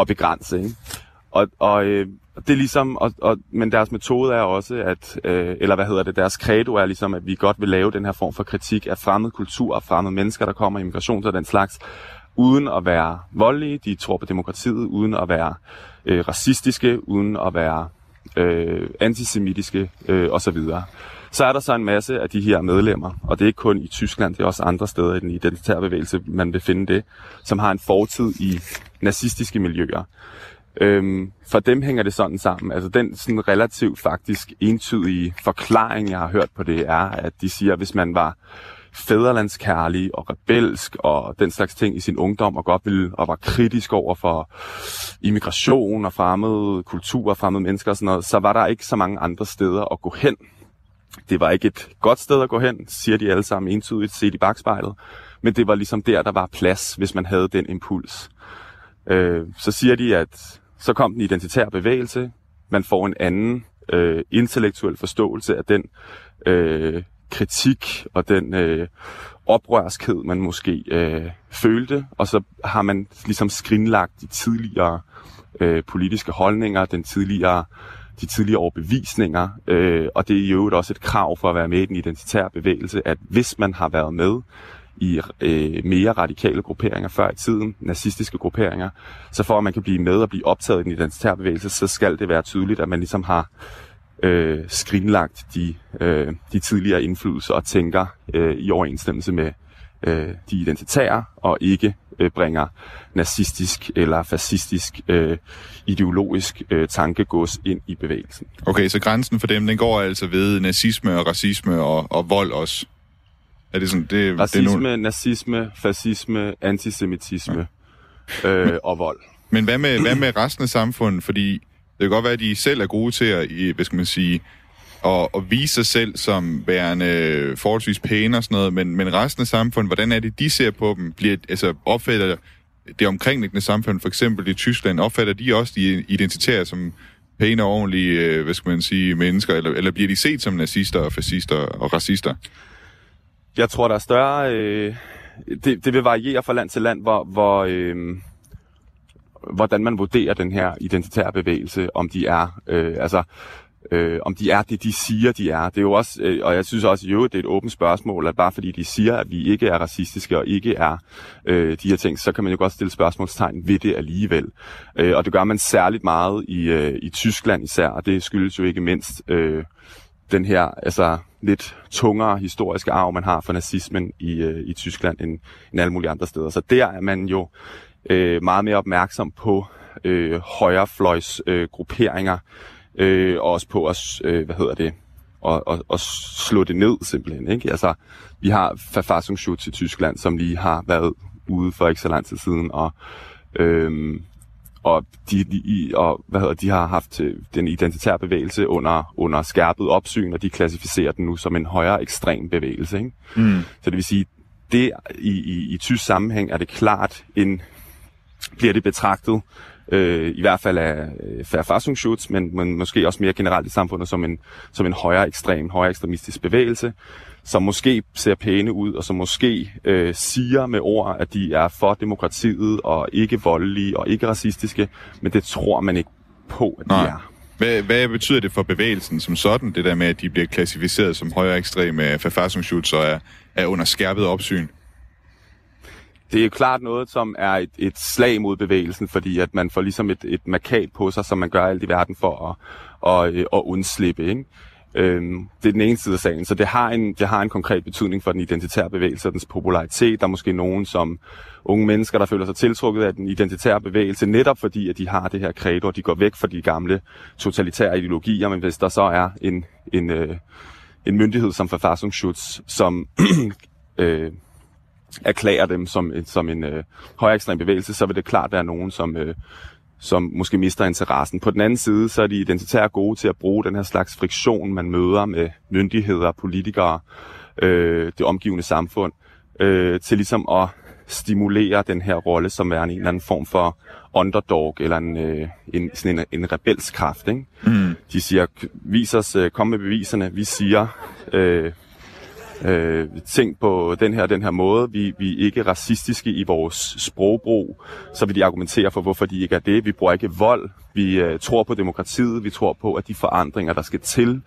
at begrænse. Ikke? Og, og øh, det er ligesom, og, og, men deres metode er også, at, øh, eller hvad hedder det, deres credo er ligesom, at vi godt vil lave den her form for kritik af fremmed kultur og fremmede mennesker, der kommer i immigration og den slags, uden at være voldelige, de tror på demokratiet, uden at være øh, racistiske, uden at være øh, antisemitiske øh, osv. Så er der så en masse af de her medlemmer, og det er ikke kun i Tyskland, det er også andre steder i den identitære bevægelse, man vil finde det, som har en fortid i nazistiske miljøer. Øhm, for dem hænger det sådan sammen. Altså den sådan relativt faktisk entydige forklaring, jeg har hørt på det, er, at de siger, at hvis man var fæderlandskærlig og rebelsk og den slags ting i sin ungdom og godt ville og var kritisk over for immigration og fremmede kultur og fremmede mennesker og sådan noget, så var der ikke så mange andre steder at gå hen. Det var ikke et godt sted at gå hen, siger de alle sammen entydigt set i bagspejlet, men det var ligesom der, der var plads, hvis man havde den impuls. Øh, så siger de, at så kom den identitære bevægelse, man får en anden øh, intellektuel forståelse af den øh, kritik og den øh, oprørskhed, man måske øh, følte, og så har man ligesom skrinlagt de tidligere øh, politiske holdninger, den tidligere, de tidligere overbevisninger, øh, og det er i øvrigt også et krav for at være med i den identitære bevægelse, at hvis man har været med i øh, mere radikale grupperinger før i tiden, nazistiske grupperinger, så for at man kan blive med og blive optaget i den identitære bevægelse, så skal det være tydeligt, at man ligesom har øh, skrinlagt de, øh, de tidligere indflydelser og tænker øh, i overensstemmelse med øh, de identitære og ikke øh, bringer nazistisk eller fascistisk øh, ideologisk øh, tankegods ind i bevægelsen. Okay, så grænsen for dem, den går altså ved nazisme og racisme og, og vold også? Er det sådan, det, Racisme, det er nogle... nazisme, fascisme, antisemitisme ja. øh, og vold. Men hvad med, hvad med resten af samfundet? Fordi det kan godt være, at de selv er gode til at, hvad skal man sige, og, og vise sig selv som værende forholdsvis pæne og sådan noget, men, men resten af samfundet, hvordan er det, de ser på dem? Bliver, altså, opfatter det omkringliggende samfund, for eksempel i Tyskland, opfatter de også de identitære som pæne og ordentlige, øh, hvad skal man sige, mennesker, eller, eller bliver de set som nazister og fascister og racister? Jeg tror, der er større... Øh, det, det vil variere fra land til land, hvor, hvor, øh, hvordan man vurderer den her identitære bevægelse, om de er... Øh, altså, øh, om de er det, de siger, de er. Det er jo også, øh, og jeg synes også, jo, det er et åbent spørgsmål, at bare fordi de siger, at vi ikke er racistiske og ikke er øh, de her ting, så kan man jo godt stille spørgsmålstegn ved det alligevel. Øh, og det gør man særligt meget i, øh, i Tyskland især, og det skyldes jo ikke mindst øh, den her altså, lidt tungere historiske arv, man har for nazismen i, øh, i Tyskland end, end alle mulige andre steder. Så der er man jo øh, meget mere opmærksom på øh, højrefløjs øh, grupperinger, øh, og også på at, øh, hvad hedder det, og, og, og slå det ned simpelthen. Ikke? Altså, vi har Verfassungsschutz i Tyskland, som lige har været ude for ikke så lang tid siden, og øh, og de, de, og, hvad hedder, de har haft øh, den identitære bevægelse under, under skærpet opsyn, og de klassificerer den nu som en højere ekstrem bevægelse. Ikke? Mm. Så det vil sige, det i, i, i tysk sammenhæng er det klart en bliver det betragtet, øh, i hvert fald af øh, Verfassungsschutz, men, men måske også mere generelt i samfundet som en, som en højere ekstrem, højere ekstremistisk bevægelse, som måske ser pæne ud, og som måske øh, siger med ord, at de er for demokratiet, og ikke voldelige, og ikke racistiske, men det tror man ikke på, at de Nej. er. Hvad, hvad betyder det for bevægelsen som sådan, det der med, at de bliver klassificeret som højere ekstreme Verfassungsschutz og er, er under skærpet opsyn? Det er jo klart noget, som er et, et slag mod bevægelsen, fordi at man får ligesom et, et markat på sig, som man gør alt i verden for at, at, øh, at undslippe. Ikke? Øhm, det er den ene side af sagen, så det har, en, det har en konkret betydning for den identitære bevægelse og dens popularitet. Der er måske nogen som unge mennesker, der føler sig tiltrukket af den identitære bevægelse, netop fordi, at de har det her credo, og de går væk fra de gamle totalitære ideologier, men hvis der så er en, en, øh, en myndighed som Verfassungsschutz, som øh, erklærer dem som, som en øh, højere ekstrem bevægelse, så vil det klart være nogen, som, øh, som måske mister interessen. På den anden side, så er de identitære gode til at bruge den her slags friktion, man møder med myndigheder, politikere, øh, det omgivende samfund, øh, til ligesom at stimulere den her rolle som er en eller anden form for underdog, eller en, øh, en, sådan en, en rebelskraft. Ikke? Mm. De siger, vis os, øh, kom med beviserne. Vi siger, øh, øh, ting på den her den her måde. Vi, vi er ikke racistiske i vores sprogbrug, så vil de argumentere for, hvorfor de ikke er det. Vi bruger ikke vold. Vi øh, tror på demokratiet. Vi tror på, at de forandringer, der skal til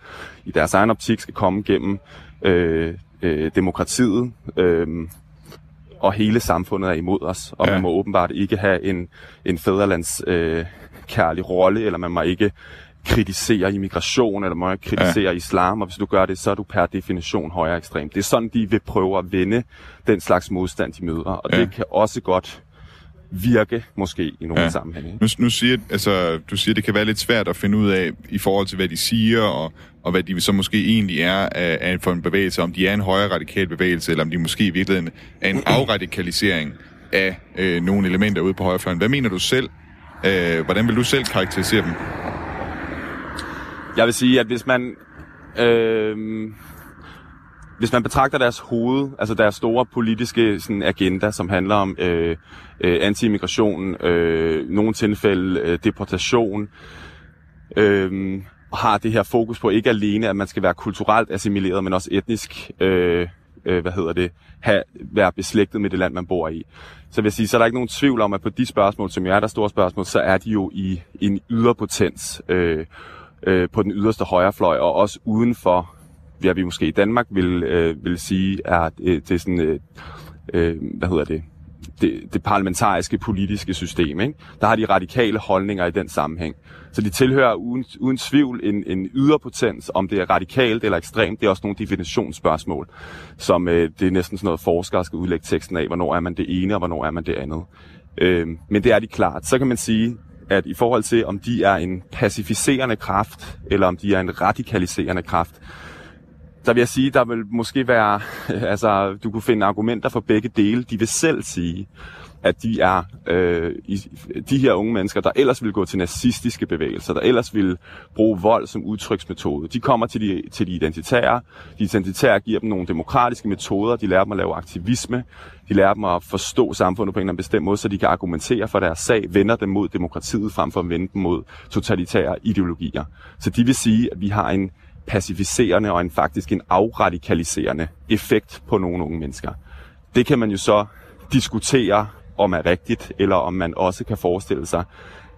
i deres egen optik, skal komme gennem øh, øh, demokratiet. Øh, og hele samfundet er imod os, og Ja. man må åbenbart ikke have en, en fædrelands øh, kærlig rolle, eller man må ikke kritisere immigration, eller må ikke kritisere ja. islam, og hvis du gør det, så er du per definition højere ekstrem. Det er sådan, de vil prøve at vende den slags modstand, de møder, og Ja. det kan også godt virke, måske, i nogle Ja. sammenhænge. Nu, nu siger, altså, du siger, det kan være lidt svært at finde ud af, i forhold til, hvad de siger, og, og hvad de så måske egentlig er af, af for en bevægelse, om de er en højere radikal bevægelse, eller om de måske i virkeligheden er en afradikalisering af øh, nogle elementer ude på højrefløjen. Hvad mener du selv? Øh, hvordan vil du selv karakterisere dem? Jeg vil sige, at hvis man... Øh, hvis man betragter deres hoved, altså deres store politiske sådan, agenda, som handler om øh, øh, anti-immigration, øh, nogle tilfælde øh, deportation, øh, og har det her fokus på ikke alene, at man skal være kulturelt assimileret, men også etnisk, øh, øh, hvad hedder det, have, være beslægtet med det land, man bor i. Så vil jeg sige, så er der ikke nogen tvivl om, at på de spørgsmål, som jo er der store spørgsmål, så er de jo i en yderpotens øh, øh, på den yderste højrefløj, og også uden for, hvad vi måske i Danmark vil, øh, vil sige, er øh, det sådan, øh, øh, hvad hedder det, det, det parlamentariske politiske system. Ikke? Der har de radikale holdninger i den sammenhæng. Så de tilhører uden, uden tvivl en, en yderpotens, om det er radikalt eller ekstremt. Det er også nogle definitionsspørgsmål, som øh, det er næsten sådan noget, forskere skal udlægge teksten af, hvornår er man det ene, og hvornår er man det andet. Øh, men det er de klart. Så kan man sige, at i forhold til, om de er en pacificerende kraft, eller om de er en radikaliserende kraft, der vil jeg sige, der vil måske være, altså du kunne finde argumenter for begge dele. De vil selv sige, at de er øh, i, de her unge mennesker, der ellers vil gå til nazistiske bevægelser, der ellers vil bruge vold som udtryksmetode. De kommer til de, til de identitære. De identitære giver dem nogle demokratiske metoder. De lærer dem at lave aktivisme. De lærer dem at forstå samfundet på en eller anden bestemt måde, så de kan argumentere for deres sag, vender dem mod demokratiet frem for at vende dem mod totalitære ideologier. Så de vil sige, at vi har en pacificerende og en faktisk en afradikaliserende effekt på nogle unge mennesker. Det kan man jo så diskutere, om er rigtigt, eller om man også kan forestille sig,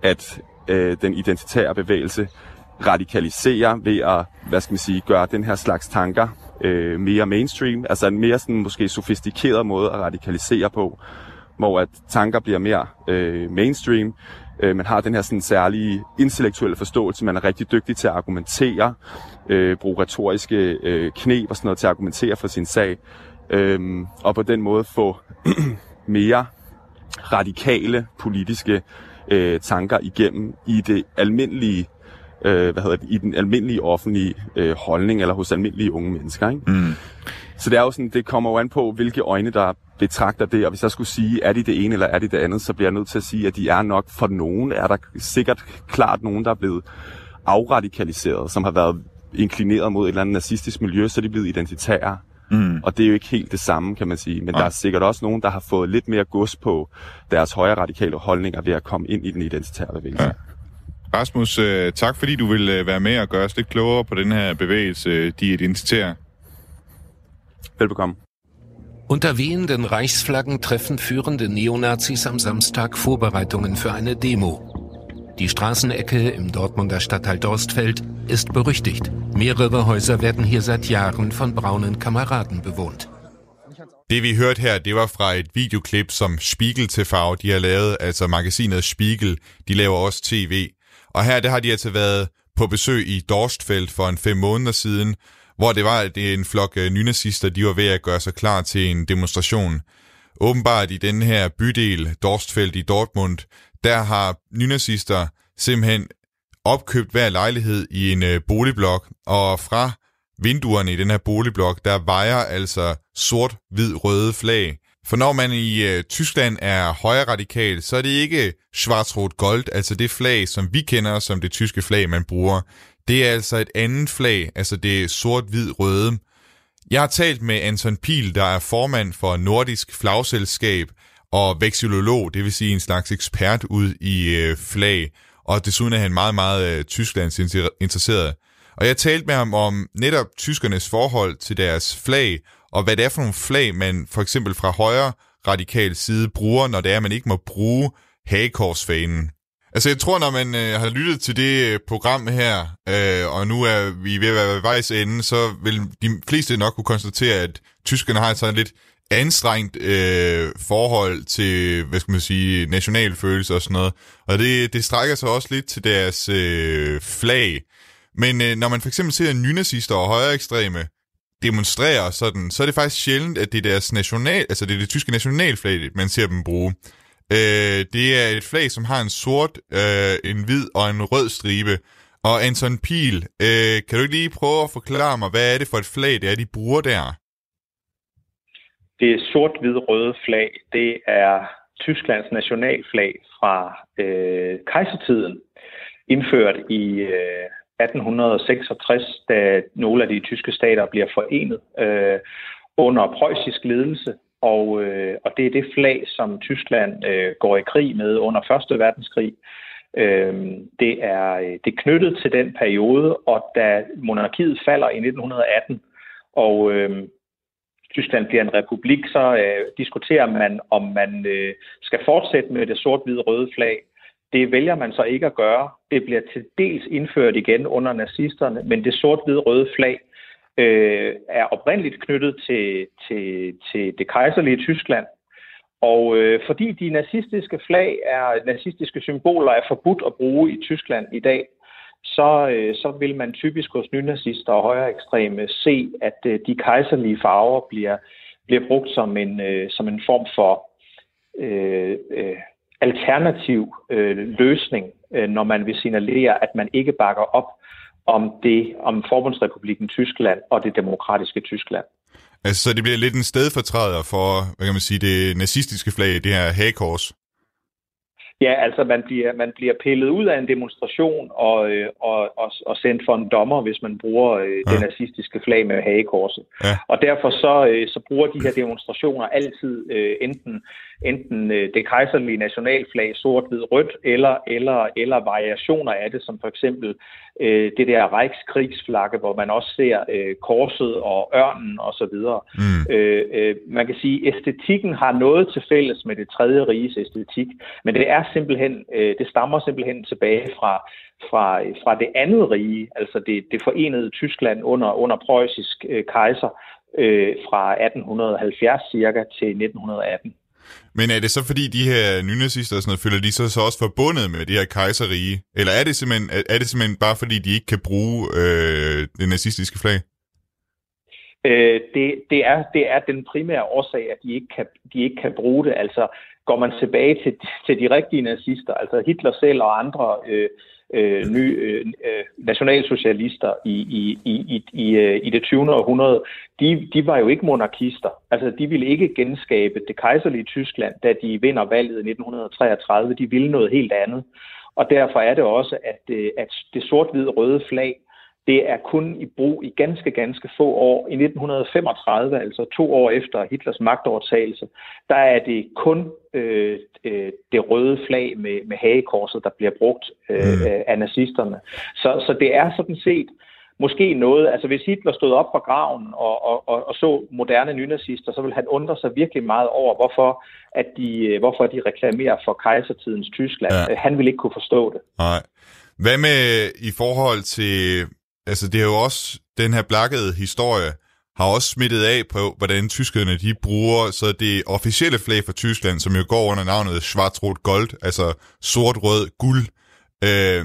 at øh, den identitære bevægelse radikaliserer ved at, hvad skal man sige, gøre den her slags tanker øh, mere mainstream, altså en mere sådan måske sofistikeret måde at radikalisere på, hvor at tanker bliver mere øh, mainstream, øh, man har den her sådan særlige intellektuelle forståelse, man er rigtig dygtig til at argumentere, øh, bruge retoriske øh, knep og sådan noget til at argumentere for sin sag, øh, og på den måde få mere radikale politiske øh, tanker igennem i det almindelige øh, hvad hedder det, i den almindelige offentlige øh, holdning eller hos almindelige unge mennesker. Ikke? Mm. Så det er jo sådan, det kommer jo an på, hvilke øjne der betragter det, og hvis jeg skulle sige, er de det ene eller er de det andet, så bliver jeg nødt til at sige, at de er nok for nogen, er der sikkert klart nogen, der er blevet afradikaliseret, som har været inklineret mod et eller andet nazistisk miljø, så er de blevet identitære Mm. Og det er jo ikke helt det samme, kan man sige. Men ja. der er sikkert også nogen, der har fået lidt mere gods på deres højre radikale holdninger ved at komme ind i den identitære bevægelse. Ja. Rasmus, øh, tak fordi du vil øh, være med og gøre os lidt klogere på den her bevægelse, øh, de identitære. Velbekomme. Unter wehenden Reichsflaggen treffen führende Neonazis am Samstag Vorbereitungen für eine Demo. Die Straßenecke im Dortmunder Stadtteil Dorstfeld ist berüchtigt. Mehrere Häuser werden hier seit Jahren von braunen Kameraden bewohnt. Det vi hørte her, det var fra et videoklip, som Spiegel TV de har lavet, altså magasinet Spiegel, de laver også tv. Og her der har de altså været på besøg i Dorstfeld for en fem måneder siden, hvor det var at en flok øh, nynazister, de var ved at gøre sig klar til en demonstration. Åbenbart i den her bydel, Dorstfeld i Dortmund, der har nynazister simpelthen opkøbt hver lejlighed i en øh, boligblok, og fra vinduerne i den her boligblok, der vejer altså sort-hvid-røde flag. For når man i øh, Tyskland er højre radikal, så er det ikke schwarz-rot-gold, altså det flag, som vi kender som det tyske flag, man bruger. Det er altså et andet flag, altså det sort-hvid-røde. Jeg har talt med Anton Pil, der er formand for Nordisk Flagselskab og vexillolog, det vil sige en slags ekspert ud i øh, flag, og desuden er han meget, meget øh, Tysklands interesseret. Og jeg talte med ham om netop tyskernes forhold til deres flag, og hvad det er for nogle flag, man for eksempel fra højre radikal side bruger, når det er, at man ikke må bruge hagekorsfanen. Altså jeg tror, når man øh, har lyttet til det øh, program her, øh, og nu er vi ved at være ved vejs ende, så vil de fleste nok kunne konstatere, at tyskerne har sådan lidt anstrengt øh, forhold til, hvad skal man sige, nationalfølelse og sådan noget. Og det, det strækker sig også lidt til deres øh, flag. Men øh, når man for eksempel ser nynazister og højere ekstreme demonstrere sådan, så er det faktisk sjældent, at det er deres national, altså det er det tyske nationalflag, man ser dem bruge. Øh, det er et flag, som har en sort, øh, en hvid og en rød stribe. Og Anton Pil, øh, kan du ikke lige prøve at forklare mig, hvad er det for et flag, det er, de bruger der? Det sort-hvid-røde flag, det er Tysklands nationalflag fra øh, kejsertiden, indført i øh, 1866, da nogle af de tyske stater bliver forenet øh, under preussisk ledelse. Og, øh, og det er det flag, som Tyskland øh, går i krig med under 1. verdenskrig. Øh, det, er, det er knyttet til den periode, og da monarkiet falder i 1918, og øh, Tyskland bliver en republik, så øh, diskuterer man, om man øh, skal fortsætte med det sort-hvide-røde flag, det vælger man så ikke at gøre. Det bliver til dels indført igen under nazisterne, men det sort-hvide-røde flag øh, er oprindeligt knyttet til, til, til det kejserlige Tyskland. Og øh, fordi de nazistiske flag er nazistiske symboler er forbudt at bruge i Tyskland i dag, så, øh, så vil man typisk hos nynazister og højere ekstreme se, at øh, de kejserlige farver bliver, bliver brugt som en, øh, som en form for øh, øh, alternativ øh, løsning, øh, når man vil signalere, at man ikke bakker op om det, om Forbundsrepubliken Tyskland og det demokratiske Tyskland. Altså, så det bliver lidt en stedfortræder for, hvad kan man sige, det nazistiske flag, det her hagekors? Ja, altså man bliver, man bliver pillet ud af en demonstration og, øh, og, og, og sendt for en dommer, hvis man bruger øh, ja. det nazistiske flag med hagekorset. Ja. Og derfor så, øh, så bruger de her demonstrationer altid øh, enten enten øh, det kejserlige nationalflag sort, hvid, rødt, eller, eller, eller variationer af det, som for eksempel øh, det der Reichskrigsflagge, hvor man også ser øh, korset og ørnen osv. Mm. Øh, øh, man kan sige, at æstetikken har noget til fælles med det tredje riges æstetik, men det er simpelthen, øh, det stammer simpelthen tilbage fra, fra, fra det andet rige, altså det, det forenede Tyskland under, under preussisk øh, kejser, øh, fra 1870 cirka til 1918. Men er det så fordi de her nynazister og sådan noget, føler de sig så også forbundet med det her kejserige? Eller er det simpelthen, er det simpelthen bare fordi, de ikke kan bruge øh, det nazistiske flag? Øh, det, det, er, det er den primære årsag, at de ikke kan, de ikke kan bruge det. Altså går man tilbage til, til de rigtige nazister, altså Hitler selv og andre øh, øh, nye øh, øh, nationalsocialister i, i, i, i, øh, i det 20. århundrede, de, de var jo ikke monarkister. Altså, de ville ikke genskabe det kejserlige Tyskland, da de vinder valget i 1933. De ville noget helt andet. Og derfor er det også, at, øh, at det sort-hvide røde flag det er kun i brug i ganske, ganske få år. I 1935, altså to år efter Hitlers magtovertagelse, der er det kun øh, øh, det røde flag med, med hagekorset, der bliver brugt øh, mm. af nazisterne. Så, så det er sådan set måske noget, altså hvis Hitler stod op fra graven og, og, og, og så moderne nynazister, så ville han undre sig virkelig meget over, hvorfor, at de, hvorfor de reklamerer for kejsertidens Tyskland. Ja. Han ville ikke kunne forstå det. Nej. Hvad med i forhold til altså det er jo også, den her blakkede historie, har også smittet af på, hvordan tyskerne de bruger så det officielle flag for Tyskland, som jo går under navnet Schwarz-Rot Gold, altså sort-rød guld. Øh,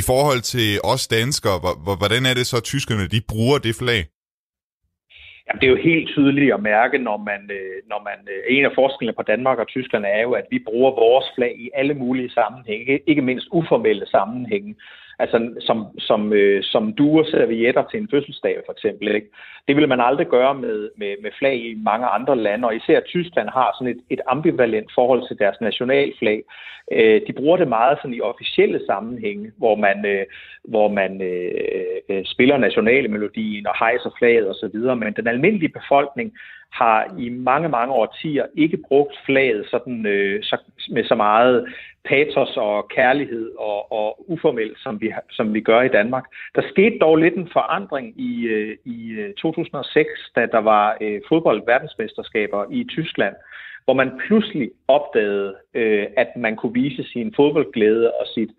I forhold til os danskere, hvordan er det så, at tyskerne de bruger det flag? Jamen, det er jo helt tydeligt at mærke, når man, øh, når man øh, en af forskellene på Danmark og Tyskland er jo, at vi bruger vores flag i alle mulige sammenhænge, ikke mindst uformelle sammenhænge altså som, som, øh, som duer servietter til en fødselsdag for eksempel. Ikke? Det vil man aldrig gøre med, med, med flag i mange andre lande, og især Tyskland har sådan et, et ambivalent forhold til deres nationalflag. Øh, de bruger det meget sådan i officielle sammenhænge, hvor man, øh, hvor man øh, øh, spiller nationalmelodien og hejser flaget osv., men den almindelige befolkning har i mange, mange årtier ikke brugt flaget sådan, øh, så, med så meget patos og kærlighed og, og uformelt, som vi, som vi gør i Danmark. Der skete dog lidt en forandring i, øh, i øh, 2006, da der var øh, fodboldverdensmesterskaber i Tyskland, hvor man pludselig opdagede, øh, at man kunne vise sin fodboldglæde og sit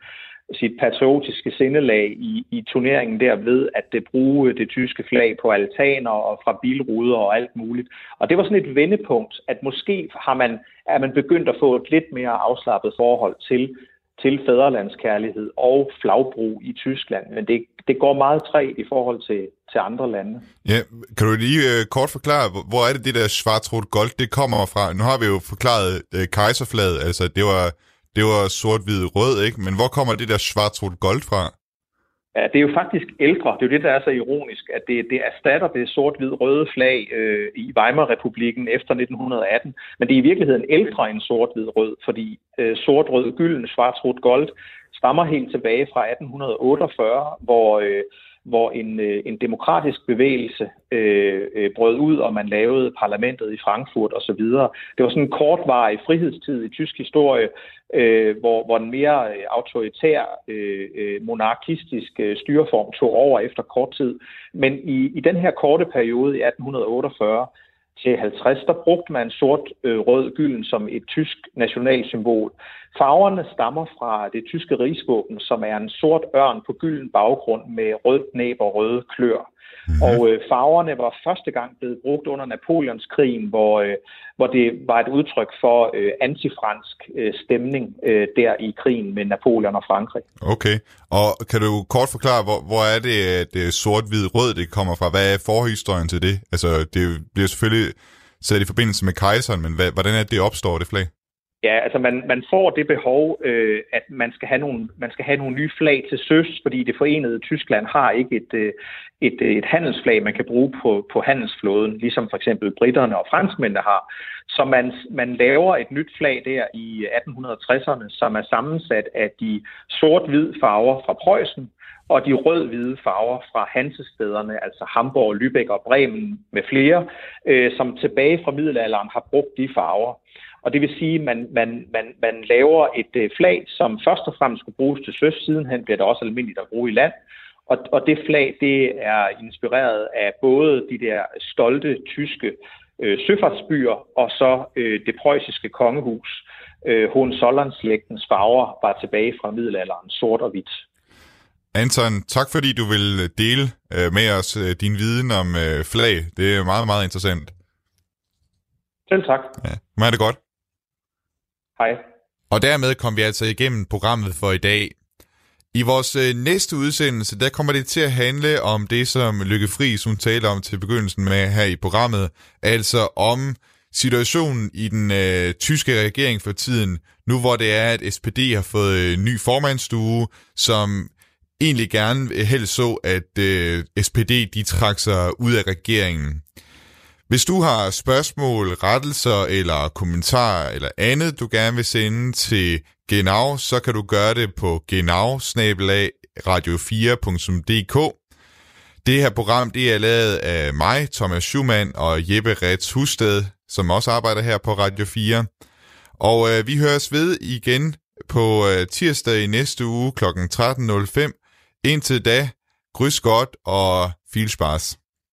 sit patriotiske sindelag i, i turneringen der ved, at det bruge det tyske flag på altaner og fra bilruder og alt muligt. Og det var sådan et vendepunkt, at måske har man, er man begyndt at få et lidt mere afslappet forhold til, til fædrelandskærlighed og flagbrug i Tyskland. Men det, det går meget træt i forhold til, til andre lande. Ja, kan du lige øh, kort forklare, hvor er det det der Schwarzrot gold, det kommer fra? Nu har vi jo forklaret øh, kejserflaget, altså det var det var sort-hvid-rød, ikke? Men hvor kommer det der schwarzrot-gold fra? Ja, det er jo faktisk ældre. Det er jo det, der er så ironisk, at det, det erstatter det sort-hvid-røde flag øh, i Weimar-republiken efter 1918. Men det er i virkeligheden ældre end sort-hvid-rød, fordi øh, sort-rød, gylden, schwarz-rot gold stammer helt tilbage fra 1848, hvor... Øh, hvor en, øh, en demokratisk bevægelse øh, øh, brød ud, og man lavede parlamentet i Frankfurt osv. Det var sådan en kortvarig frihedstid i tysk historie, øh, hvor, hvor en mere øh, autoritær, øh, øh, monarkistisk øh, styreform tog over efter kort tid. Men i, i den her korte periode i 1848, til 50, der brugte man sort, øh, rød, gylden som et tysk nationalsymbol. Farverne stammer fra det tyske rigsvåben, som er en sort ørn på gylden baggrund med rød næb og røde klør. Mm-hmm. Og øh, farverne var første gang blevet brugt under Napoleonskrigen, hvor, øh, hvor det var et udtryk for øh, antifransk øh, stemning øh, der i krigen med Napoleon og Frankrig. Okay, og kan du kort forklare, hvor, hvor er det, at sort-hvid-rød det kommer fra? Hvad er forhistorien til det? Altså, det bliver selvfølgelig sat i forbindelse med kejseren, men hvad, hvordan er det, det opstår, det flag? Ja, altså man, man får det behov, øh, at man skal, have nogle, man skal have nogle nye flag til søs, fordi det forenede Tyskland har ikke et, øh, et, øh, et handelsflag, man kan bruge på, på handelsflåden, ligesom for eksempel britterne og franskmændene har. Så man, man laver et nyt flag der i 1860'erne, som er sammensat af de sort-hvid farver fra Preussen, og de rød-hvide farver fra Hansestederne, altså Hamburg, Lübeck og Bremen med flere, øh, som tilbage fra middelalderen har brugt de farver. Og det vil sige, at man, man, man, man laver et øh, flag, som først og fremmest skal bruges til søs. Sidenhen bliver det også almindeligt at bruge i land. Og, og det flag, det er inspireret af både de der stolte tyske øh, søfartsbyer, og så øh, det preussiske kongehus. Øh, Hohenzollern-slægtens farver var tilbage fra middelalderen, sort og hvidt. Anton, tak fordi du vil dele øh, med os øh, din viden om øh, flag. Det er meget, meget interessant. Selv tak. Ja, må det godt. Hej. Og dermed kom vi altså igennem programmet for i dag. I vores øh, næste udsendelse, der kommer det til at handle om det, som Lykke Friis, hun taler om til begyndelsen med her i programmet, altså om situationen i den øh, tyske regering for tiden, nu hvor det er, at SPD har fået øh, ny formandsstue, som egentlig gerne øh, helst så, at øh, SPD de trak sig ud af regeringen. Hvis du har spørgsmål, rettelser eller kommentarer eller andet, du gerne vil sende til Genau, så kan du gøre det på genau radio4.dk. Det her program det er lavet af mig, Thomas Schumann og Jeppe Rets Husted, som også arbejder her på Radio 4. Og øh, vi høres ved igen på øh, tirsdag i næste uge kl. 13.05. Indtil da, grys godt og fil spars.